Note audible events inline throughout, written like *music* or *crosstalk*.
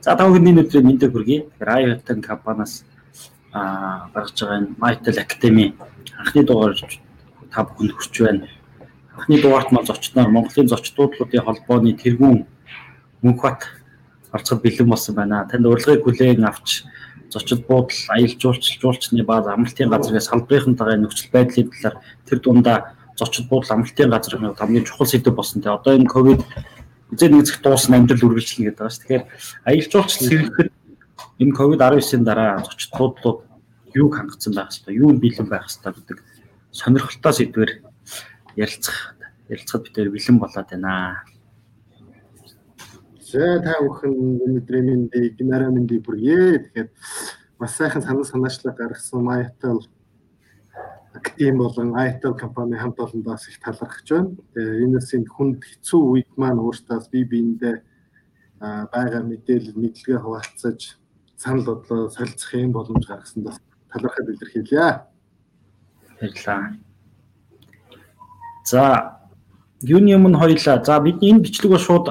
За та бүхэний өдрийн мэндийг хүргэе. Riot-ын компаниас аа гаргаж байгаа энэ Mytel Academy анхны дугаар та бүхэнд хүрч байна. Анхны дугаарт мал зочдноор Монголын зочдлуудын холбооны тэргүүн Мөнхбат орцгод бэлэн болсон байна. Танд урилгыг хүлээн авч зочид буудал, аялал жуулчлал, жуулчны бааз, амралтын газрын салбарынхантайгаа нөхцөл байдлын талаар тэр дундаа зочид буудал, амралтын газрын хамгийн чухал сэдв болсон. Тэгээ одоо энэ ковид эзэн нэг зэх дуусна амьдрал үргэлжлэнэ гэдэг байна ш. Тэгэхээр аялал жуулчлал хэрэглэхэд энэ ковид 19-ийн дараа зочид буудлууд юуг хангацсан байх хэвээр, юу бэлэн байх хэвээр гэдэг сонирхолтой сэдвэр ярилцах ярилцахад бид нэр бэлэн болоод байна. За та бүхэн өнөөдрийн мэндийг гинараа мэндийг бүргээ. Тэгэхээр маш сайхан санал санаачлаг гаргасан Mytel Actim болон Itel компани хамт олондоос их талархаж байна. Тэгээ энэс энэ хүнд хэцүү үед маань өөртөөс бие биендээ байгаа мэдээлэл мэдлэгээ хуваалцаж санал бодлоо солилцох юм боломж гаргасандаа талархаад илэрхийлье. Баярлалаа. За юуны өмнө хоёлаа. За бидний энэ бичлэг ба шууд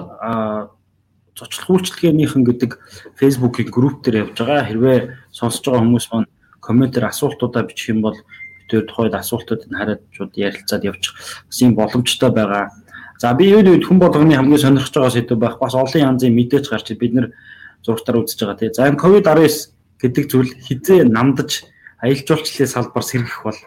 зочлох үйлчлэгээнийхэн гэдэг Facebook-ийн групп дээр явж байгаа. Хэрвээ сонсож байгаа хүмүүс маань комментээр асуултуудаа бичих юм бол бид тухайд асуултуудыг хараад шууд ярилцаад явчих бас юм боломжтой байгаа. За би юу үед хүн болгоны хамгийн сонирхож байгаа сэдв байх бас олон янзын мэдээж гарч бид нэр зургатаар үзэж байгаа тийм. За энэ COVID-19 гэдэг зүйл хизээ намдаж аялал жуулчлалын салбар сэргэх бол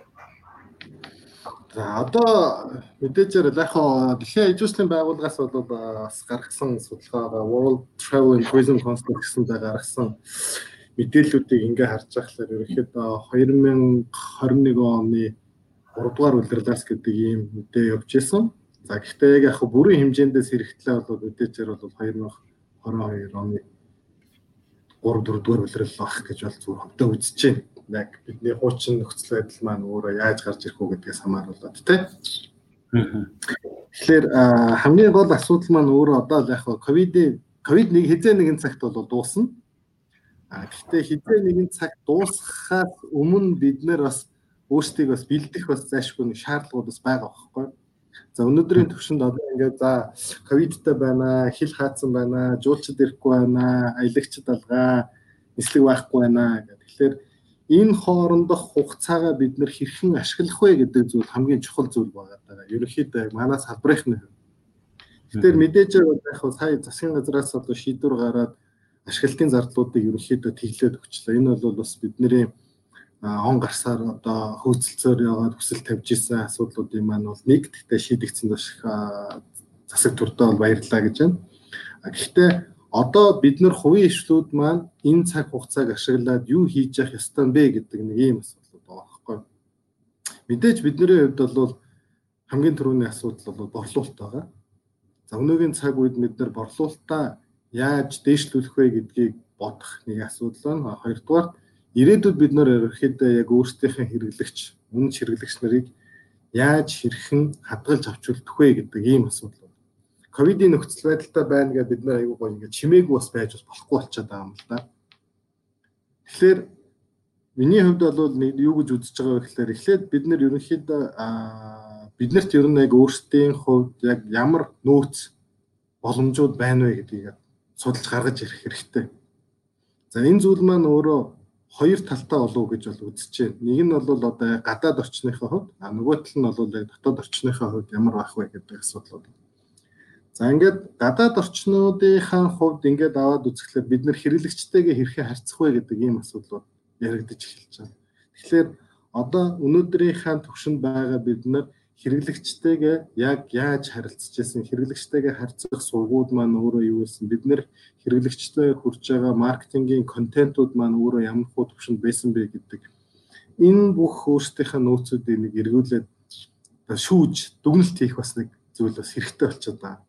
За одоо мэдээжээр яг хаа дэлхийн ижүүлслийн байгууллагаас бол бас гаргасан судалгаагаа World Travel and Tourism Council гэсэндээ гаргасан мэдээллүүдийг ингээ харж байхлаар ерөнхийдөө 2021 оны 3 дугаар улирлаас гэдэг ийм мэдээ явж исэн. За гэхдээ яг яг бүрийн хэмжээндээс хэрэгтлээ бол мэдээжээр бол 2022 оны 3 4 дугаар улирал байх гэж бол зүгээр хөвдөө үзэж байна яг бидний хуучин нөхцөл байдал маань өөрөө яаж гарч ирэх үү гэдгээс хамааруулаад тий. Тэгэхээр хамгийн гол асуудал маань өөрөө одоо яг ковид ковид нэг хизээ нэгэн цагт бол дуусна. А гэхдээ хизээ нэгэн цаг дуусгахаас өмнө бид нэр бас өөрсдийг бас бэлдэх бас зайшгүй нэг шаардлагууд бас байгаа байхгүй. За өнөөдрийн төвшөнд одоо ингээд за ковидтай байна, хил хаацсан байна, жуулчд ирэхгүй байна, аялагчд алгаа, нислэг байхгүй байна гэх. Тэгэхээр энэ хоорондох хугацаагаа бид нэр хэрхэн ашиглах вэ гэдэг зүйл хамгийн чухал зүйл байгаа даа. Ерөнхийдөө манай салбарынхны хувьд. Тэгэхээр мэдээж яг сая засгийн газраас одоо шийдвэр гараад ашиглалтын зардлуудыг ерөнхийдөө тэглээд өгчлээ. Энэ бол бас бидний он гарсаар одоо хөөцөлцөөр яваад хүсэл тавьж исэн асуудлуудын маань бол нэг гэхдээ шийдэгдсэн маш засаг төрдөө бол баярлалаа гэж байна. Гэхдээ одоо бид нар хувийн ишлүүд маань энэ цаг хугацааг ашиглаад юу хийж явах ёстой бэ гэдэг нэг ийм асуудал байгаа байхгүй. Мэдээж бидний хувьд бол хамгийн түрүүний асуудал бол борлуулалт байгаа. За өнөөгийн цаг үед бид нар борлуулалтаа яаж дээшлүүлэх вэ гэдгийг бодох нэг асуудал байна. Хоёрдугаар ирээдүйд бид нар ерөөхдөө яг өөрсдийнхээ хэрэглэгч, үнэ хэрэглэгч нарыг яаж хэрхэн хадгалж авчулдах вэ гэдэг ийм асуудал ковидын нөхцөл байдалтай байна гэж бид нэр аягүй гоё ингээд чимээгүй бас байж бас болохгүй болчиход байгаа юм л да. Тэгэхээр миний хувьд бол нэг юу гэж үзэж байгаа вэ гэхээр эхлээд бид нэр ерөнхийдөө биднэрт ер нь яг өөрсдийн хувьд яг ямар нөөц боломжууд байна вэ гэдгийг судалж гаргаж ирэх хэрэгтэй. За энэ зүйл маань өөрөө хоёр талтай болов гэж бол үзэж байна. Нэг нь бол одоо гадаад орчныхоо хувьд, а нөгөө тал нь бол дотоод орчныхоо хувьд ямар байх вэ гэдэг асуудлууд. За ингээд гадаад орчнуудынхаа хувьд ингээд аваад үзэхлээр бид нэр хэрэглэгчтэйгээ хэрхэн харьцах вэ гэдэг ийм асуудлууд яригдж эхэлж байна. Тэгэхээр одоо өнөөдрийнхаа төвшөнд байгаа бид нар хэрэглэгчтэйгээ яг яаж харилцаж байсан хэрэглэгчтэйгээ харьцах сургууд маань өөрөө юу байсан бид нэр хэрэглэгчтэй хүрж байгаа маркетингийн контентууд маань өөрөө ямар хөө төвшөнд байсан бэ гэдэг. Энэ бүх өөрсдийнхээ нөөцүүдийг нэг эргүүлээд шүүж дүгнэлт хийх бас нэг зүйл бас хэрэгтэй болчиход байна.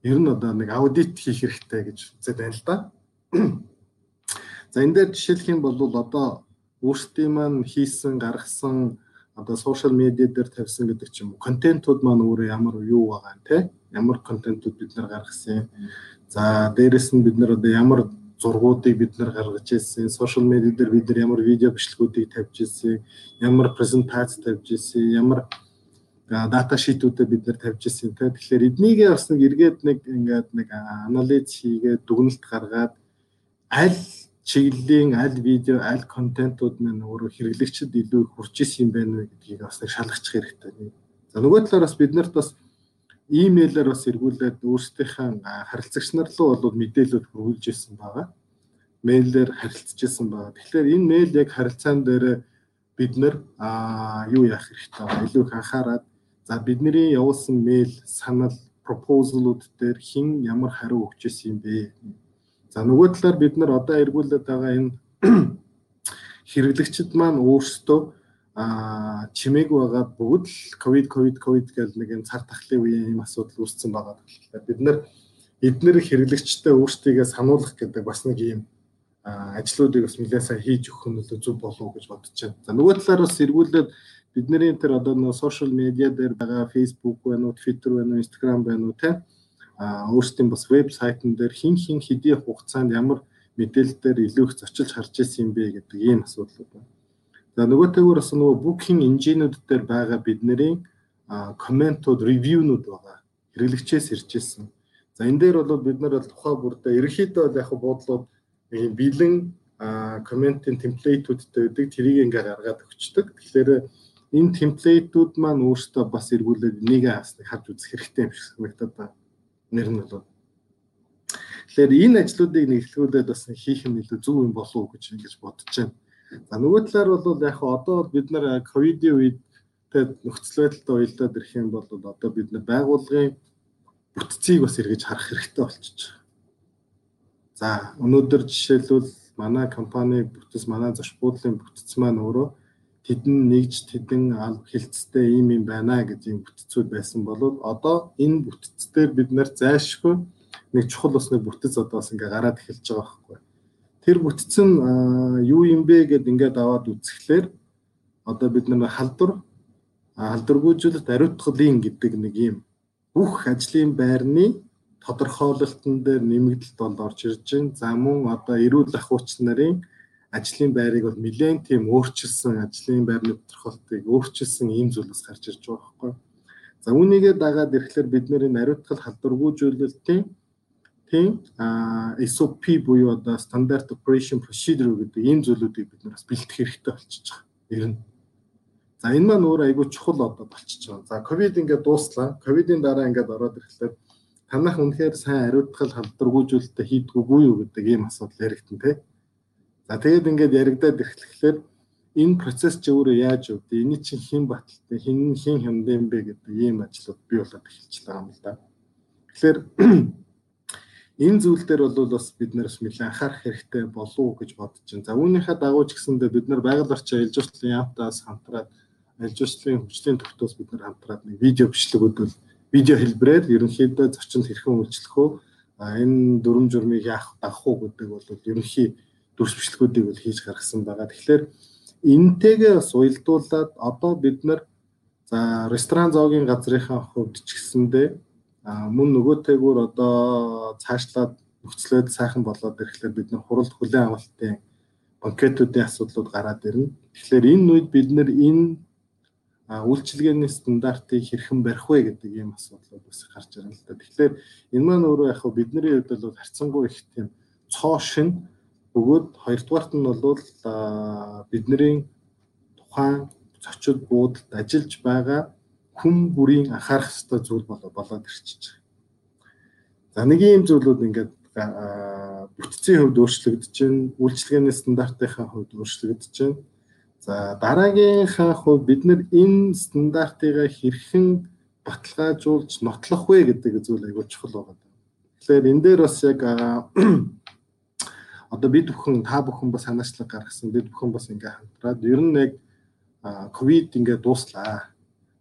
Ер нь одоо нэг аудит хийх хэрэгтэй гэж үзээд байна л да. За энэ дээр жишээлх юм бол одоо өөрсдийн маань хийсэн гаргасан одоо сошиал медиа дээр тавьсан гэдэг ч юм уу контентууд маань өөрөө ямар юу байгаа юм те? Ямар контентууд бид нар гаргасан за дээрэс нь бид нар одоо ямар зургуудыг бид нар гаргаж ирсэн? Сошиал медиа дээр бид нар ямар видео бичлэгүүдийг тавьж ирсэн? Ямар презентац тавьж ирсэн? Ямар дата шитүүдэд бид нэр тавьж ирсэн те. Тэгэхээр эднийгээ бас нэг эргээд нэг ингээд нэг анализ хийгээд дүгнэлт гаргаад аль чиглэлийн аль видео, аль контентууд маань өөрөө хэрэглэгчд илүү их хүрч исэн юм байна вэ гэдгийг бас нэг шалгачих хэрэгтэй. За нөгөө талаар бас бид нарт бас имэйлээр бас эргүүлээд өөрсдийнхээ харилцагч нар руу бол мэдээлэлүүд хүргүүлж ирсэн байгаа. Мэйлээр харилцаж ирсэн байгаа. Тэгэхээр энэ мэйл яг харилцаан дээр бид нар аа юу яах хэрэгтэй вэ? Илүү их анхаарад за бидний явуулсан мэйл санал пропозалууд дээр хэн ямар хариу өгч ирсэн юм бэ? За нөгөө талаар бид нар одоо эргүүлээд байгаа энэ *clears throat* хэрэглэгчид маань өөрсдөө а чимээгүй байгаад бүгд л ковид ковид ковид гэл нэг юм цаг тахлын үеийн юм асуудал үүссэн байгаа. Тэгэхээр бид нар эдгээр хэрэглэгчтэй өөрсдийгөө сануулгах гэдэг бас нэг юм ажлуудыг бас нэлээд сайн хийж өгөх нь зөв болов уу гэж бодож байна. За нөгөө талаар бас эргүүлээд бидний тэр одоо нөгөө сошиал медиа дээр байгаа Facebook байна уу, Twitter байна уу, Instagram байна уу те өөрсдийн бас вебсайтн дээр хин хин хэдий хугацаанд ямар мэдээлэлээр илүү их зочилж харж ирсэн юм бэ гэдэг ийм асуудлууд байна. За нөгөөтэйгөр бас нөгөө booking engine-үүд дээр байгаа бидний комментууд, ревюнууд байгаа. Хэрэглэгчээс ирж ирсэн. За энэ дээр бол бид нар тухай бүрдээ ерөнхийдөө бол яг буудлууд нэг юм бэлэн комментийн темплейтүүдтэй байдаг. Тэрийг ингээ гаргаад өгчдөг. Тэгэхээр энэ темплейтүүд маань өөрсдөө бас эргүүлээд нэгэ хасныг харж үзэх хэрэгтэй юм шиг санагдаад байна нэр нь болоод. Тэгэхээр энэ ажлуудыг нэглүүлээд бас хийх юм илүү зөв юм болов уу гэж ингэж бодож байна. За нөгөө талаар бол яг одоо бид нар ковидын үед тэгээд нөхцөл байдалтай уялдаад ирэх юм бол одоо бид нар байгууллагын бүтцийг бас эргэж харах хэрэгтэй болчихж байгаа. За өнөөдөр жишээлбэл манай компани бүтц манай зоч буудлын бүтц маань өөрөө тэдэн нэгж тэдэн хилцтэй ийм юм байна гэж юм бүтцүүд байсан бол одоо энэ бүтцээр бид нар зайлшгүй нэг чухал бас нэг бүтэц одоо бас ингээ гараад эхэлж байгаа байхгүй. Тэр бүтэц нь юу юм бэ гэд ингээд аваад үзэхлээр одоо бид нар халдвар халдваргүйжүүлэлт ариутгалын гэдэг нэг юм бүх ажлын байрны тодорхойлолтон дээр нэмэгдэлт бол орж ирж байна. За мөн одоо эрүүл ахуйч нарын ажлын байрыг бол нэлээд тийм өөрчилсөн ажлын байрны тодорхойлтыг өөрчилсөн ийм зүйлс гарч ирж байгаа байхгүй. За үүнийгээ дагаад ирэхлээр бид нэр ариутгал халдваргүйжүүлэлтийн тийм SOP буюу одоо стандарт operation procedure гэдэг ийм зүйлүүдийг бид нар бас бэлтгэх хэрэгтэй болчихж байгаа. Ер нь. За энэ маань өөр айгүй чухал одоо болчихж байгаа. За ковид ингээд дууслаа. Ковидын дараа ингээд ороод ирэхлээр танах үнэхээр сайн ариутгал халдваргүйжүүлэлтэ хийдгүүгүй юу гэдэг ийм асуудал яригдсан тийм За тэгээд ингээд яригадаад ирэхлээр энэ процесс чи өөрөө яаж явд? Эний чинь хэн баталтай, хэн хэн хямд юм бэ гэдэг ийм ажлууд бий болоод эхэлж байгаа юм л да. Тэгэхээр *clears throat* энэ зүйл дээр бол бас бид нараас нэлээд анхаарах хэрэгтэй болов уу гэж бодож байна. За үүнийхээ дагуу ч гэсэндээ бид нар байгаль орчин ээлж уртлын яамтаас хамтраад ээлж уртлын хөгжлийн төвтөөс бид нар хамтраад нэг видео бичлэгүүд бол видео хэлбэрээр ерөнхийдөө зочинд хэрхэн үйлчлэх вэ? Энэ дүрм журмыг яах дагах уу гэдэг бол ерөнхий дүрс бичлэгүүдийг бол хийж гаргасан байгаа. Тэгэхээр энтэйгээ бас уялдуулаад одоо бид нар за ресторан зоогийн газрынхаа хувьд ч гэсэндээ мөн нөгөөтэйгүр одоо цаашлаад нөхцөлөд сайхан болоод ирэхлээр бид нар хуралд хүлээн авалтын банкетуудын асуудлууд гараад ирнэ. Тэгэхээр энэ үед бид нар энэ үйлчилгээний стандартыг хэрхэн барих вэ гэдэг ийм асуудлууд бас гарч ирнэ л да. Тэгэхээр энэ маань өөрөө яг бидний хувьд бол харьцангуй их тийм цоо шин Бөгөөд хоёрдугаарт нь бол бидний тухайн зочид буудалд ажиллаж байгаа хүн бүрийн анхаарах ёстой зүйл болоод ирчихэж байгаа. За нэг ийм зүйлүүд ингээд бүтцийн хувьд өөрчлөгдөж байна, үйлчлэгээний стандартынхаа хувьд өөрчлөгдөж байна. За дараагийнхаа хувьд бид нар энэ стандартыг хэрхэн баталгаажуулж нотлох вэ гэдэг зүйл айгүй чухал байгаа. Тэгэхээр энэ дээр бас яг одоо бид бүхэн та бүхэн бас санаачлаг гаргасан бид бүхэн бас ингээ хамтраад ер нь яг ковид ингээ дууслаа.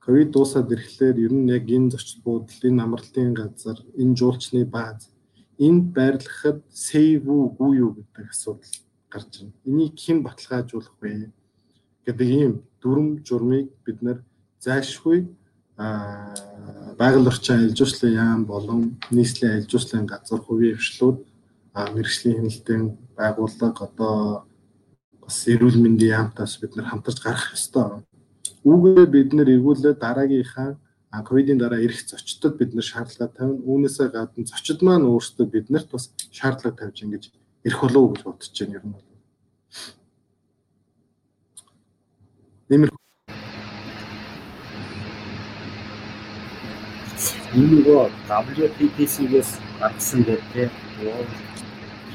Ковид дуусаад ирэхлээр ер нь яг энэ зочд буудал, энэ амралтын газар, энэ жуулчны бааз энд байрлахад сейв үгүй юу гэдэг асуудал гарч байна. Энийг хэн баталгаажуулах вэ гэдэг ийм дүрм журмыг бид нар зайлшгүй байгаль орчин аялал яам болон нийслэлийн аялал газар хувийн хвшлүүд мэрэгжлийн хяналтын байгууллага одоо бас эрүүл мэндийн яамтаас бид нар хамтарч гарах ёстой. Үүгээр бид нар эргүүлээ дараагийнхаа ковидын дараа ирэх зочдод бид нар шаардлага тавина. Үүнээсээ гадна зочид маань өөрсдөө биднэрт бас шаардлага тавьж ингэж ирэх болов уу гэж бодож байна ер нь. Нэмэр энэ нөгөө WPTC-гээс гарсан гэдэг World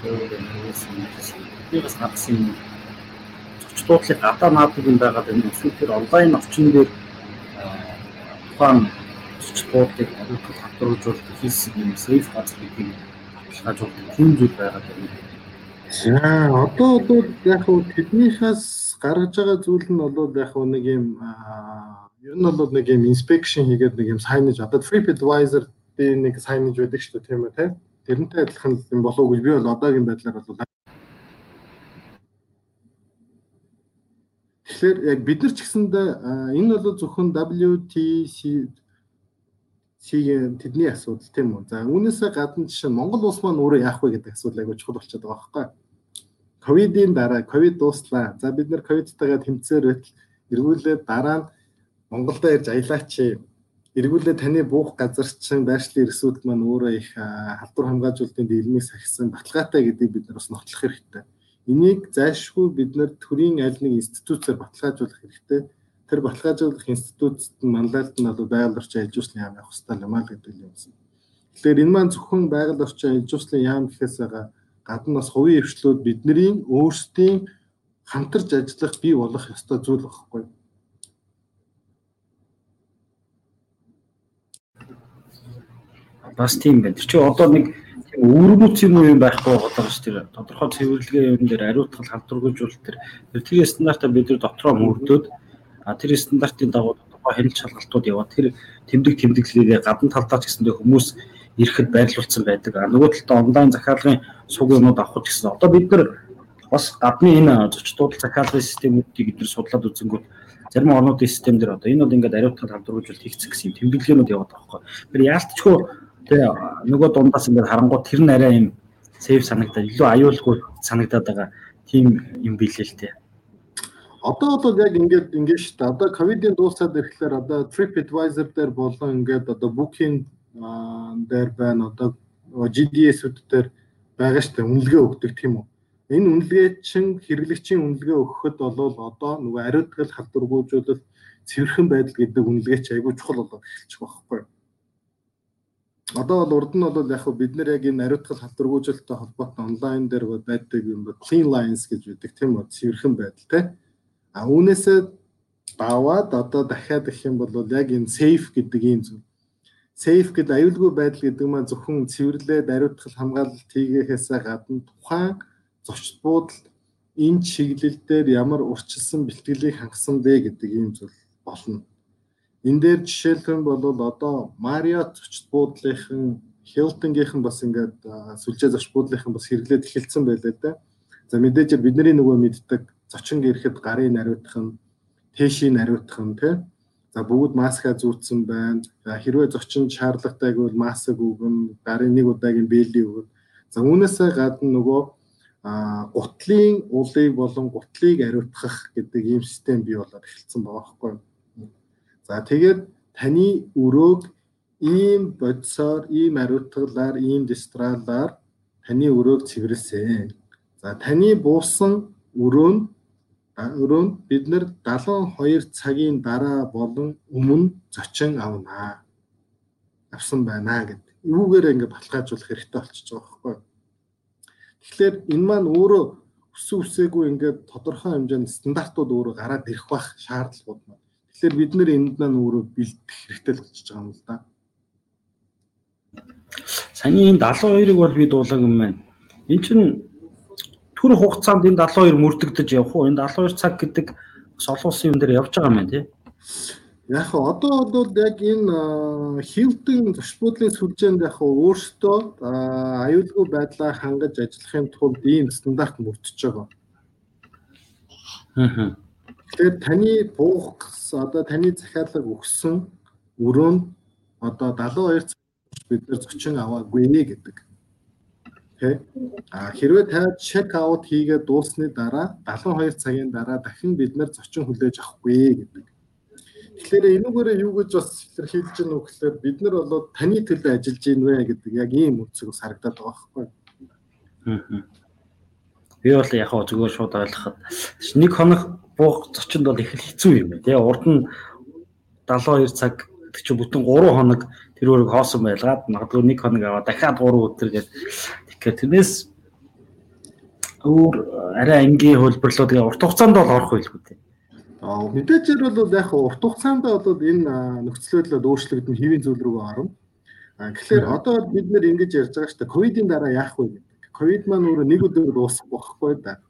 Trade Organization биднээс гарсан зочд дуудлыг гадаа наадаг юм байгаад энэ өсвөр онлайн орчин дээр тухайн зочд дуудлыг хариуцлага хатруулж хийсэн юм сейф газар гэдгийг баталгаажуулдаг тийм зүйл байгаад байна. За одоо бол яг хөө тэднийхээс гаргаж байгаа зүйл нь бол яг хөө нэг юм ер нь бол нэг юм inspection хийгээд нэг юм signage одоо TripAdvisor би нэг signage байдаг шүү дээ тийм үү те тэрнтэй адилхан юм болов уу гэж би бол одоогийн байдлаар бол Тэгэхээр яг бид нар ч гэсэндээ энэ бол зөвхөн WTC тэдний асуудал тийм үү. За үүнээсээ гадна жишээ Монгол улс маань өөрөө яах вэ гэдэг асуудал айгүй чухал болчиход байгаа байхгүй. Ковидын дараа ковид дууслаа. За бид нар ковидтайгаа тэмцээр байтал эргүүлээд дараа нь Монголдо ирж аялаач. Эргүүлээ таны буух газар чинь байршлын эрсүүд маань өөрөө их халдвар хамгаажуулалтын дийлмийг сахисан баталгаатай гэдгийг бид нар бас нотлох хэрэгтэй. Энийг зайлшгүй бид нар төрийн аль нэг институцээр баталгаажуулах хэрэгтэй тэр баталгаажуулах институцэд нь манлайлт нь бол байгаль орчин аж ахуйн яам явах хэрэгтэй юм аа гэдэг юм байна. Тэгэхээр энэ маань зөвхөн байгаль орчин аж ахуйн яам гэхээс гадна бас хувийн хвшлүүд бидний өөрсдийн хамтарч ажиллах бий болох ёстой зүйл багхгүй. Бас тийм байна. Чи одоо нэг өвөрмөц юм уу юм байхгүй болоо ш тэр тодорхой цэвэрлэгээ юм дээр ариутгал хамтрагжуулалт тэр тэгээ стандартаа бид нар дотроо мөрдөөд А тэр стандартын дагуу тухай хяналт шалгалтууд яваад тэр тэмдэг тэмдэглэгээ гадна талдаа ч гэсэндээ хүмүүс ирэхэд байрлуулсан байдаг. А нөгөө талдаа онлайн захиалгын суг юмуд авах гэсэн. Одоо бид нар бас гадны энэ зочдууд захиалгын системүүдийг бид нар судлаад үзэнгүүт зарим орнуудын систем дээр одоо энэ бол ингээд ариутгал хамтруулж хийгдсэн гэсэн тэмдэглээнүүд яваад байгаа байхгүй. Тэр яалтчгүй Тэгээ нөгөө дундаас ингээд харангуут тэр нь арай юм сейв санагдаад илүү аюулгүй санагдаад байгаа тийм юм билээ л дээ. Одоо бол яг ингээд ингээд шүү дээ. Одоо ковидын дуусаад ирэхлээр одоо TripAdvisor дээр болон ингээд одоо Booking дээр байна. Одоо GDS-үүд дээр байгаа шүү дээ. Үнэлгээ өгдөг тийм үү? Энэ үнэлгээ чинь хэрэглэгчийн үнэлгээ өгөхөд бол одоо нөгөө ариутгал халдваргуйжуулалт цэвэрхэн байдал гэдэг үнэлгээ чи айгүй чухал болоод эхэлчих واخхой. Одоо бол урд нь бол яг бид нар яг энэ ариутгал халдваргүйжүүлэлттэй холбоотой онлайн дээр байдаг юм ба clean lines гэж үүдэг тийм үү? Цэвэрхэн байдал тийм А үүнээсээ даваад одоо дахиад гэх юм бол яг энэ safe гэдэг ийм зүйл. Safe гэдэг аюулгүй байдал гэдэг маань зөвхөн цэвэрлээд ариутгал хамгаалалт хийгээхээсээ гадна тухайн зочд буудал энэ чиглэл дээр ямар урчилсан бэлтгэлийг хангасан бэ гэдэг ийм зүйл болно. Энэ дээр жишээлхэн бол одоо Marriott зочд буудлынхан Hilton-гийнхэн бас ингээд сүлжээ зочд буудлынхан бас хэрэглээд эхэлсэн байлаа да. За мэдээж бидний нөгөө мэддэг зочин ирэхэд гарын тэшийн нариутах нь тий За бүгд маска зүүцсэн байна. Хэрвээ зочин шаардлагатай гэвэл маск өгөн, гарын нэг удаагийн бэлий өгөн. За үүнээсээ гадна нөгөө гутлын улыг болон гутлыг ариутгах гэдэг ийм систем бий болоод эхэлсэн байгаа байхгүй. За тэгээд таны өрөөг ийм бодисоор, ийм ариутгалаар, ийм дистралаар таны өрөөг цэвэрлсэн. За таны буусан өрөө нь өрөөнд бид нэр 72 цагийн дараа болон өмнө зочин авнаа. Авсан байна гэдэг. Юугээр ингэ баталгаажуулах хэрэгтэй болчихж байгаа байхгүй. Тэгэхээр энэ маань өөрөө өссөн үсээгүй ингээд тодорхой хэмжээнд стандартууд өөрөө гараад ирэх бах шаардлагууд маань. Тэгэхээр бид нэр энд маань өөрөө бэлдэх хэрэгтэй л болчихж байгаа юм л да. Саний энэ 72-ыг бол би дуулаагүй юм байна. Энд чинь түр хугацаанд энэ 72 мөрдөгдөж явах уу? Энэ 72 цаг гэдэг бас олон улсын юм дээр явж байгаа юм байна тий. Яг хаа одоо бол яг энэ хилдэн зочдлын сүлжээнд яг өөртөө аюулгүй байдлаа хангаж ажиллахын тулд ийм стандарт мөрдөж байгаа. Аа. Тэгэхээр таны буух одоо таны захиалга өгсөн өрөөнд одоо 72 цаг бид нар зочин аваагүй нэ гэдэг. Тэ. А хэрвээ та чек аут хийгээд дууссаны дараа 72 цагийн дараа дахин бид нар зочин хүлээж авахгүй гэдэг. Тэгэхээр энүүгээрээ юу гэж бас илэрхийлж гэнэ үү гэхээр бид нар болоод таны төлөө ажиллаж гин вэ гэдэг яг ийм үгсийг харагдаад байгаа байхгүй. Би бол яг хоо зүгээр шууд ойлгоход нэг хоног буух зочинд бол их хэцүү юм. Тэгээ урд нь 72 цаг гэдэг чинь бүтэн 3 хоног тэр өөрийг хоосон байлгаад магадгүй нэг хоног аваа дахиад 3 өдөр гээд тэгэхээр тэрнээс өөр арай ангийн хөлбөрлөө тэгээ урт хугацаанд бол орох байлгүй дээ. Аа мэдээж бол яг урт хугацаанд бол энэ нөхцөл байдал өөрчлөгдөн хэвийн зүйл рүү орно. Аа тэгэхээр одоо бид нэр ингэж ярьж байгаа шүү дээ. Ковидын дараа яах вэ гэдэг. Ковид маань өөрөө нэг өдөр дуусах болохгүй да.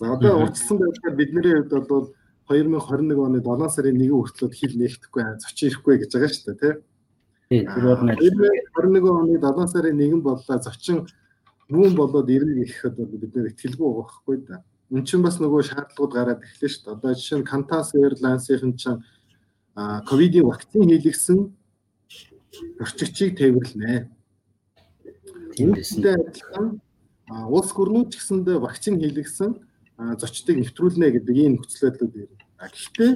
За одоо урьдчилсан байдлаар бидний хувьд бол 2021 оны 7 сарын 1 хүртэл хил нэгдэхгүй зочин ирэхгүй гэж байгаа шүү дээ тий. Тэр бол 2021 оны 7 сарын 1 боллоо зочин нүүн болоод ирнэ гэхэд бид нэр итгэлгүй байгаа байхгүй да. Энд чинь бас нөгөө шаардлагууд гараад эхлэв шүү дээ. Одоо жишээ нь Qantas Airlines-ийн чинь ковидын вакцин хийлгсэн орчигчийг тээвэрлэнэ. Тиймээс адилхан улс гүрнүүд ч гэсэндээ вакцин хийлгсэн зочдыг нэвтрүүлнэ гэдэг ийм нөхцөл байдлууд ирнэ. Гэхдээ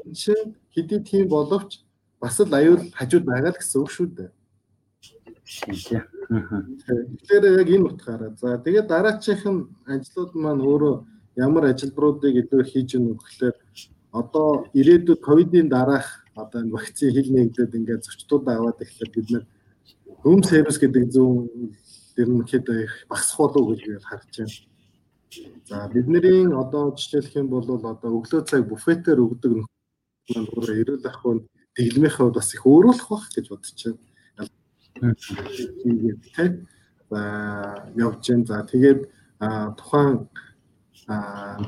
энэ чинь хэдий тийм боловч бас л аюул хажууд байгаа л гэсэн үг шүү дээ. Тэгэхээр яг энэ утгаараа за тэгээд дараачихын ажлууд маань өөрөө ямар ажилбаруудыг илүү хийж өгнө гэхээр одоо ирээдүйд ковидын дараах одоо энэ вакцины хил нэгдээд ингээд зочдууд аваад ирэхээр бид нэр room service гэдэг зүүн ерөнхийд багасх болов гэж харж байна. За бидний одоо жишээлх юм бол одоо өглөө цаг буфетээр өгдөг нөхөр эрүүл ахуйн дэглэмийн хувьд бас их өөрөөлөх бах гэж бодож байна. За явж гэн за тэгээд тухайн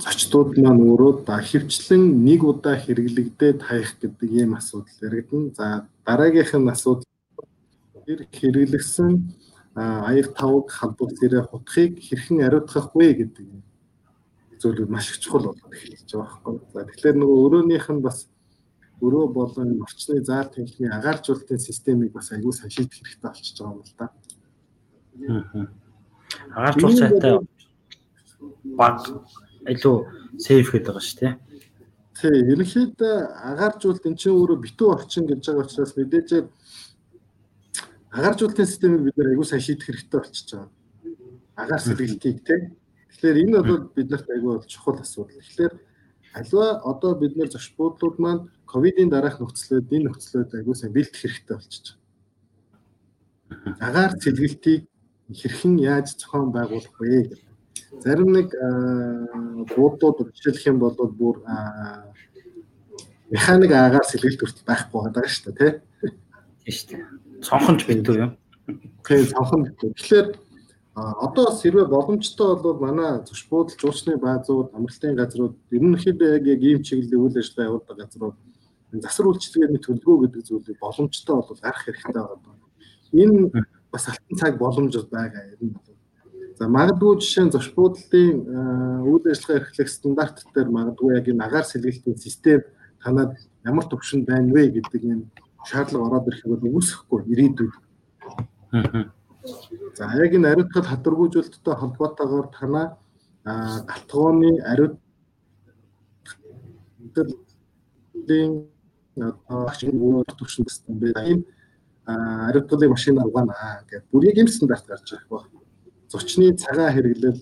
зочдууд маань өөрөө да хөвчлэн нэг удаа хэрэглэгдээд хаях гэдэг ийм асуудал яригдана. За дараагийнх нь асуудал хэрэглэгсэн аяг тавг халдвар зэрэг хутхыг хэрхэн ариутгах вэ гэдэг зүйлүүд маш их чухал болоод эхэлж байгаа байхгүй. За тэгэхээр нөгөө өрөөнийх нь бас өрөө болон орчны заар тэнхимийн агааржуулалтын системийг бас аягүй сайн шийдэх хэрэгтэй болчихж байгаа юм л да. Агааржуулалт сайтай баг илүү сейф гэдэг байгаа шүү дээ. Тий, ерөнхийдөө агааржуулалт эн чинь өөрөө битүү орчин гэж байгаа учраас мэдээж агааржуулалтын системийг бид нэр аягүй сайн шийдэх хэрэгтэй болчихж байгаа. Агаар сэлгэлтийг тий. Тэгэхээр энэ бол биднэрт аягүй бол чухал асуудал. Тэгэхээр альва одоо бид нэр зоч буудлууд маань ковидын дараах нөхцлөд энэ нөхцлөд аягүй сайн бэлдэх хэрэгтэй болчихж байгаа. Агаар сэлгэлтийг хэрхэн яаж зохион байгуулах вэ гэдэг Зарим нэг буудууд жишээлх юм бол бүр механик агаар сэлгэлт хүртэл байхгүй байгаа шүү дээ тий. Тийм шүү дээ. Цонхонч битүү юм. Тийм битүү. Тэгэхээр одоо сэрвэ боломжтой бол манай зөч буудал жуучны баазууд, амралтын газрууд ерөнхийдөө яг яг ийм чиглэлийн үйл ажиллагаа явуулдаг газрууд засвар үйлчилгээний төлөвлөгөө гэдэг зүйлийг боломжтой бол гарах хэрэгтэй байгаа. Энэ бас алтан цаг боломж байгаа юм бол За магадгүй жишээ нь зоч буудлын үйл ажиллагаа эрхлэх стандарт дээр магадгүй яг энэ агаар сэлгэлтийн систем танад ямар төвшөнд байна вэ гэдэг энэ шаардлага ороод ирэхийг бол үүсэхгүй ирээдүйд. За яг энэ ариутгал хадваргүйжүүлэлттэй холбоотойгоор танаа галтгооны ариут одоо чинь төвшөнд гэсэн бэ. Энэ ариутгалын машин угаана гэдэг бүр яг юм стандарт гарч ирэх байна зочны цагаан хэрэглэл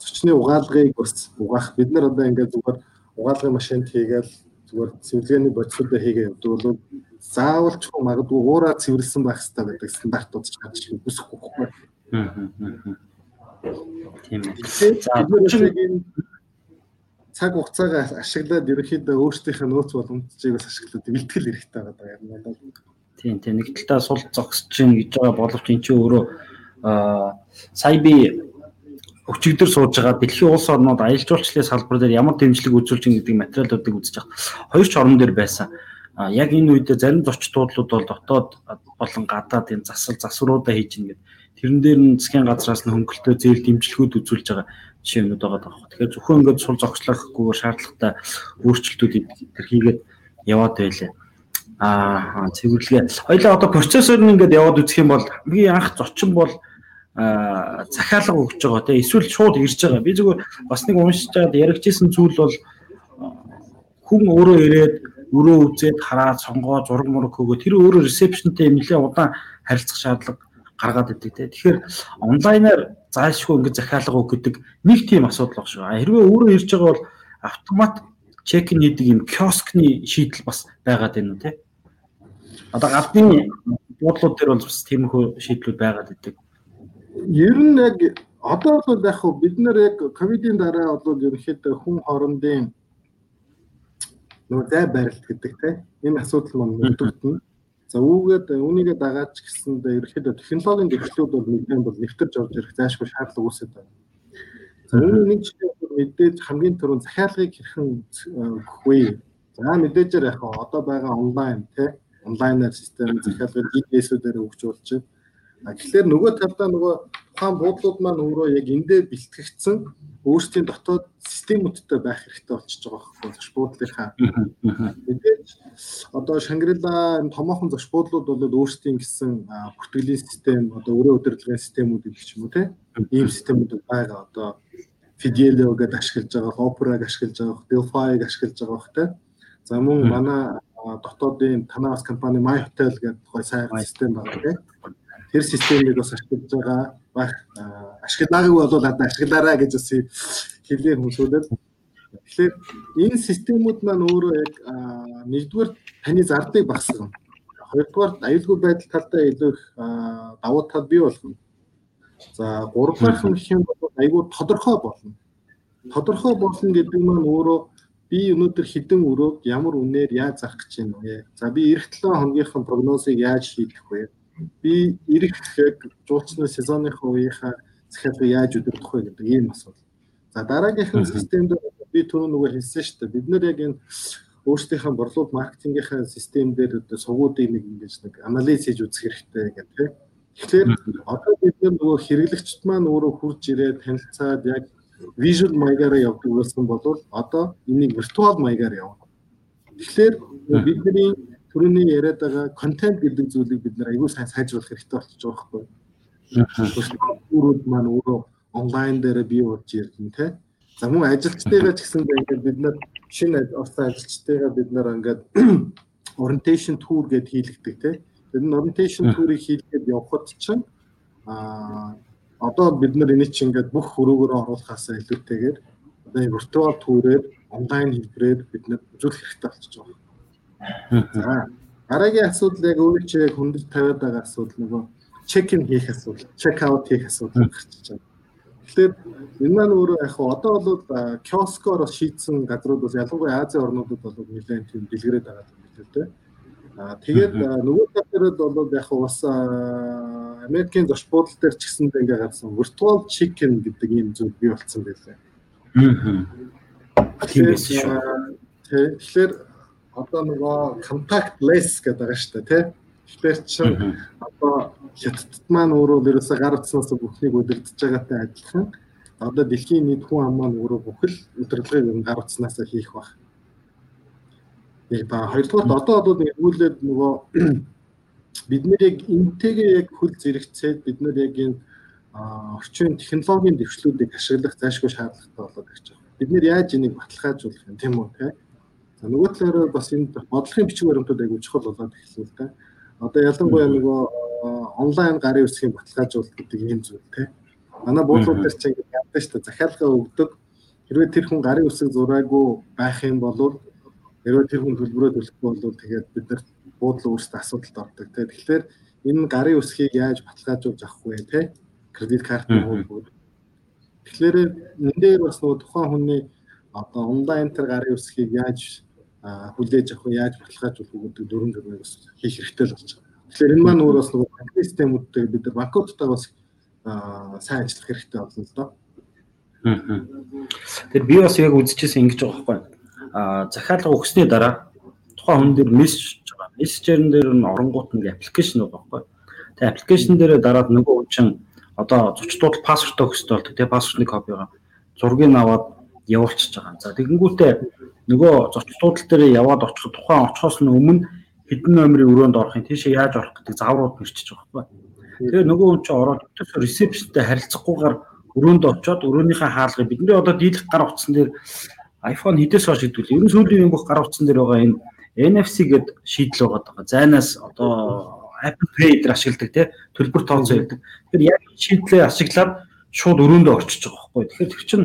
зочны угаалгыг бас угаах бид нар одоо ингээд зүгээр угаалгын машинд хийгээл зүгээр цэвэрлэгээний бодисуудаа хийгээ явдаг бол заавал ч магадгүй уураа цэвэрлсэн байх хэрэгтэй гэдэг стандартууд ч гарч ирэх үсэхгүй байхгүй. Тийм ээ. За энэ цаг хугацаагаа ашиглаад ерөнхийдөө өөрсдийнх нь нөөц боломжийг бас ашиглаад бэлтгэл хэрэгтэй байгаа юм байна. Тийм тийм нэг талдаа сул зогсож чинь гэж байгаа боловч эн чинь өөрөө сая би өчигдөр сууж байгаа дэлхийн улс орнууд аялал жуулчлалын салбар дээр ямар дэмжлэг үзүүлж байгаа гэдэг материалуудыг үзэж байгаа. Хоёр ч орн дээр байсан. Яг энэ үед зарим зочдлууд бол дотоод болон гадаад энэ засал засваруудаа хийж гин гэдэг. Тэрэн дээр нь засгийн газраас нь хөнгөлтөө зээл дэмжлэгүүд үзүүлж байгаа жишээнүүд байгаа даа. Тэгэхээр зөвхөн ингээд сул зогслохгүйгээр шаардлагатай өөрчлөлтүүд тэр хийгээд яваад байлаа. Аа цэвэрлэгээ. Хоёлаа одоо процессор нь ингээд яваад үзэх юм бол хамгийн анх зочин бол захиалга өгч байгаа тийм эсвэл шууд ирж байгаа. Би зүгээр бас нэг уншиж чад яригчсэн зүйл бол хүн өөрөө ирээд өрөө үзээд хараад сонгоо зураг мураг өгөө тэр өөрөө ресепшнтэй нэлээд удаан харилцах шаардлага гаргаад идэг те. Тэгэхээр онлайнаар зайлшгүй ингэ захиалга үг гэдэг нэг тийм асуудал баг шүү. Хэрвээ өөрөө ирж байгаа бол автомат чек хийдэг юм киоскны шийдэл бас байгаад байна уу те. Одоо гадны буудлууд дээр бол бас тиймэрхүү шийдлүүд байгаад идэг. Ер нь яг одоо бол яг бид нэр яг ковидын дараа бол ерөнхийдөө хүн хоорондын нөгөө зай барилт гэдэг те энэ асуудал маань нөлөөлтөн. За үүгээд үүнийгээ дагаад ч гэсэнд ерөөхдөө технологийн дэвшлүүд бол нэгэн бол нэвтэрж орж ирэх зайлшгүй шаардлага үүсэж байна. За үүний нэг жишээ бол мэдээж хамгийн түрүүнд захиалгыг хэрхэн өгөх вэ? За мэдээжээр яг одоо байгаа онлайн те онлайнаар систем захиалгыг GPS-үүдээр өгч болж байна. Тэгэхээр нөгөө талдаа нөгөө тухайн буудлууд маань өөрөө яг эндээ бэлтгэгдсэн өөрсдийн дотоод системүүдтэй байх хэрэгтэй болчихж байгаа байхгүй зоч буудлынхаа. Мэдээж одоо Шангрила энэ томоохон зоч буудлууд бол өөрсдийн гэсэн бүртгэлийн систем одоо өрөө удирдлагын системүүд гэх юм уу те ийм системүүд байгаа одоо Fidelio гэдээ ашиглаж байгаа, Opera-г ашиглаж байгаа, Delphi-г ашиглаж байгаа бох те. За мөн манай дотоодын танаас компани My Hotel гэдэг гой сайн систем байгаа те. Тэр системийг бас ашиглаж байгаа байх ашиглаагүй бол одоо ашиглаарай гэж бас хэлээ хүмүүсүүдэд. Тэгэхээр энэ системүүд маань өөрөө яг нэгдүгээр таны зардыг багасгана. Хоёрдугаар аюулгүй байдал талдаа илүү их давуу тал бий болгоно. За гуравдугаар юм бол айгүй тодорхой болно. Тодорхой болно гэдэг маань өөрөө би өнөөдөр хідэн өрөөг ямар үнээр яаж зарах гэж байна вэ? За би эх 7 хоногийнхын прогнозыг яаж хийх вэ? Би ирэх яг жуулчны сезоныхоо үеийнхаа захиалгыг яаж өдөрдөх вэ гэдэг ийм асуудал. За дараагийнхан системд би түрүү нөгөө хэлсэн шүү дээ. Бид нэр яг энэ өөрсдийнхөө борлуулалт маркетингийнхаа систем дээр сугуудыг нэг ингэж нэг анализ хийж үзэх хэрэгтэй гэдэг тийм. Тэгэхээр одоо бид нөгөө хэрэглэгчд маань өөрөө хурж ирээд танилцаад яг visual маягаараа явдаг байсан бол одоо энийг виртуал маягаар явна. Тэгэхээр бидний түрүүний яриад байгаа контент гэдэг зүйлийг бид нэр аягүй сайн сайжруулах хэрэгтэй болчихж байгаа байхгүй. Өөрөд маань өөрөө онлайн дээр бий болж ирдэн тэ. За мөн ажилчтайгаа ч гэсэн ингээд бид нар шинэ орсон ажилчтайгаа бид нар ингээд *clears throat* orientation tour гэд хийлгдэг тэ. Тэр нь orientation tour-ыг хийлгээд явхад чинь а одоо бид нар энийг чинь ингээд бүх хөрөөгөөр оруулахаас илүүтэйгээр одоо virtual tour-ээр онлайн хэлбэрээр бид нар үзүүлэх хэрэгтэй болчихж байгаа. Дараагийн асуудал яг яг хүндэл тавиад байгаа асуудал нөгөө чек ин хийх асуудал, чек аут хийх асуудал гарчиж байна. Тэгэхээр энэ маань өөрөө яг одоо бол киоскоор шийдсэн газрууд бас ялангуяа Азийн орнуудад бол нэлээд тийм дэлгэрээд байгаа юм билээ дээ. Аа тэгээд нөгөө талаараа бол яг бас Америкийн зоч буудлын дээр ч гэсэн ингээ гарсан virtual chicken гэдэг ийм зүйл бий болсон байлээ. Аа. Тийм байсан шүү. Тэгэхээр одоо нөгөө contactless гэдэг байгаа шүү дээ тий. Тэгэхээр чи одоо хятадд маань өөрөө ерөөсө гар утснаас бүхнийг өдөрдөж байгаатай адилхан одоо дэлхийн нийт хүн ам маань өөрөө бүхэл удирдлагыг гар утснаас хийх баг. Нэг ба хоёрдугаар одоо бол нэгүүлээд нөгөө *clears throat* бид нэр яг энтэйгээ яг хөл зэрэгцээд бид нэр яг энэ орчин технологийн дэвшлүүдийг ашиглах зайлшгүй шаардлагатай болоод ирж байгаа. Бид нэр яаж энийг баталгаажуулах юм тийм үү те? За нөгөө талаараа бас энэ бодлогын бичиг баримтууд айгүй чухал болоод эхэлсэн л да. Одоо ялангуяа нөгөө онлайн гарын үсгийн баталгаажуулалт гэдэг юм зүйл те. Манай буудлууд дээр чинь ингэ яддаг шүү дээ. Захиалга өгдөг. Хэрвээ тэр хүн гарын үсэг зураагүй байх юм бол хэрвээ тэр хүн төлбөрөө төлөхгүй бол тэгээд бид нар буудлын өөрсдөө асуудалд ордог те. Тэгэхээр энэ гарын үсгийг яаж баталгаажуулж авах вэ те? Кредит картны хуулбар. Тэгэхээр энэ дээр бас нөгөө тухайн хүний одоо онлайн тэр гарын үсгийг яаж хүлээж авах яаж баталгаажуулах гэдэг дөрвөн зургийг бас хийх хэрэгтэй л болж байгаа. Тэгэхээр энэ маань өөрөө бас нэг банкны системүүдтэй бид нар банкудтай бас сайн ажиллах хэрэгтэй болно л доо. Тэгэхээр би бас яг үзчихсэн ингэж байгаа байхгүй. Аа захиалга өгсөний дараа тухайн хүн дээр мессеж байгаа. Мессежерэн дээр нь оронгууд нэг аппликейшн байгаа байхгүй. Тэгээ аппликейшн дээр дараад нөгөө хүн чинь одоо зочдууд пассворд өгөхтэй болдог. Тэгээ пассвордны копигаа зургийг аваад явуулчихж байгаа. За тэгэнгүүтээ нөгөө зочдлуудл дээр яваад очих тухайн очихоос нь өмнө хэдэн номерын өрөөнд орохын тийшээ яаж орох гэдэг зааврууд мэрчиж байгаа байхгүй. Тэгээ нөгөө хүн чинь ороод өтөс ресепшнтэй харилцахгүйгээр өрөөнд очиод өрөөнийхөө хаалгыг бидний одоо дийлэх гар утсан дээр iPhone хідээс хойш гэдвэл ерөн сүүлийн бүх гар утсан дээр байгаа энэ NFC гэд шийдэл байгаа даа. Зайнаас одоо Apple Pay дээр ашигладаг тий төлбөр тооцоо хийдэг. Тэгэхээр яг шийдлээ ашиглаад шууд өрөөндөө орчиж байгаа байхгүй. Тэгэхээр тэр чинь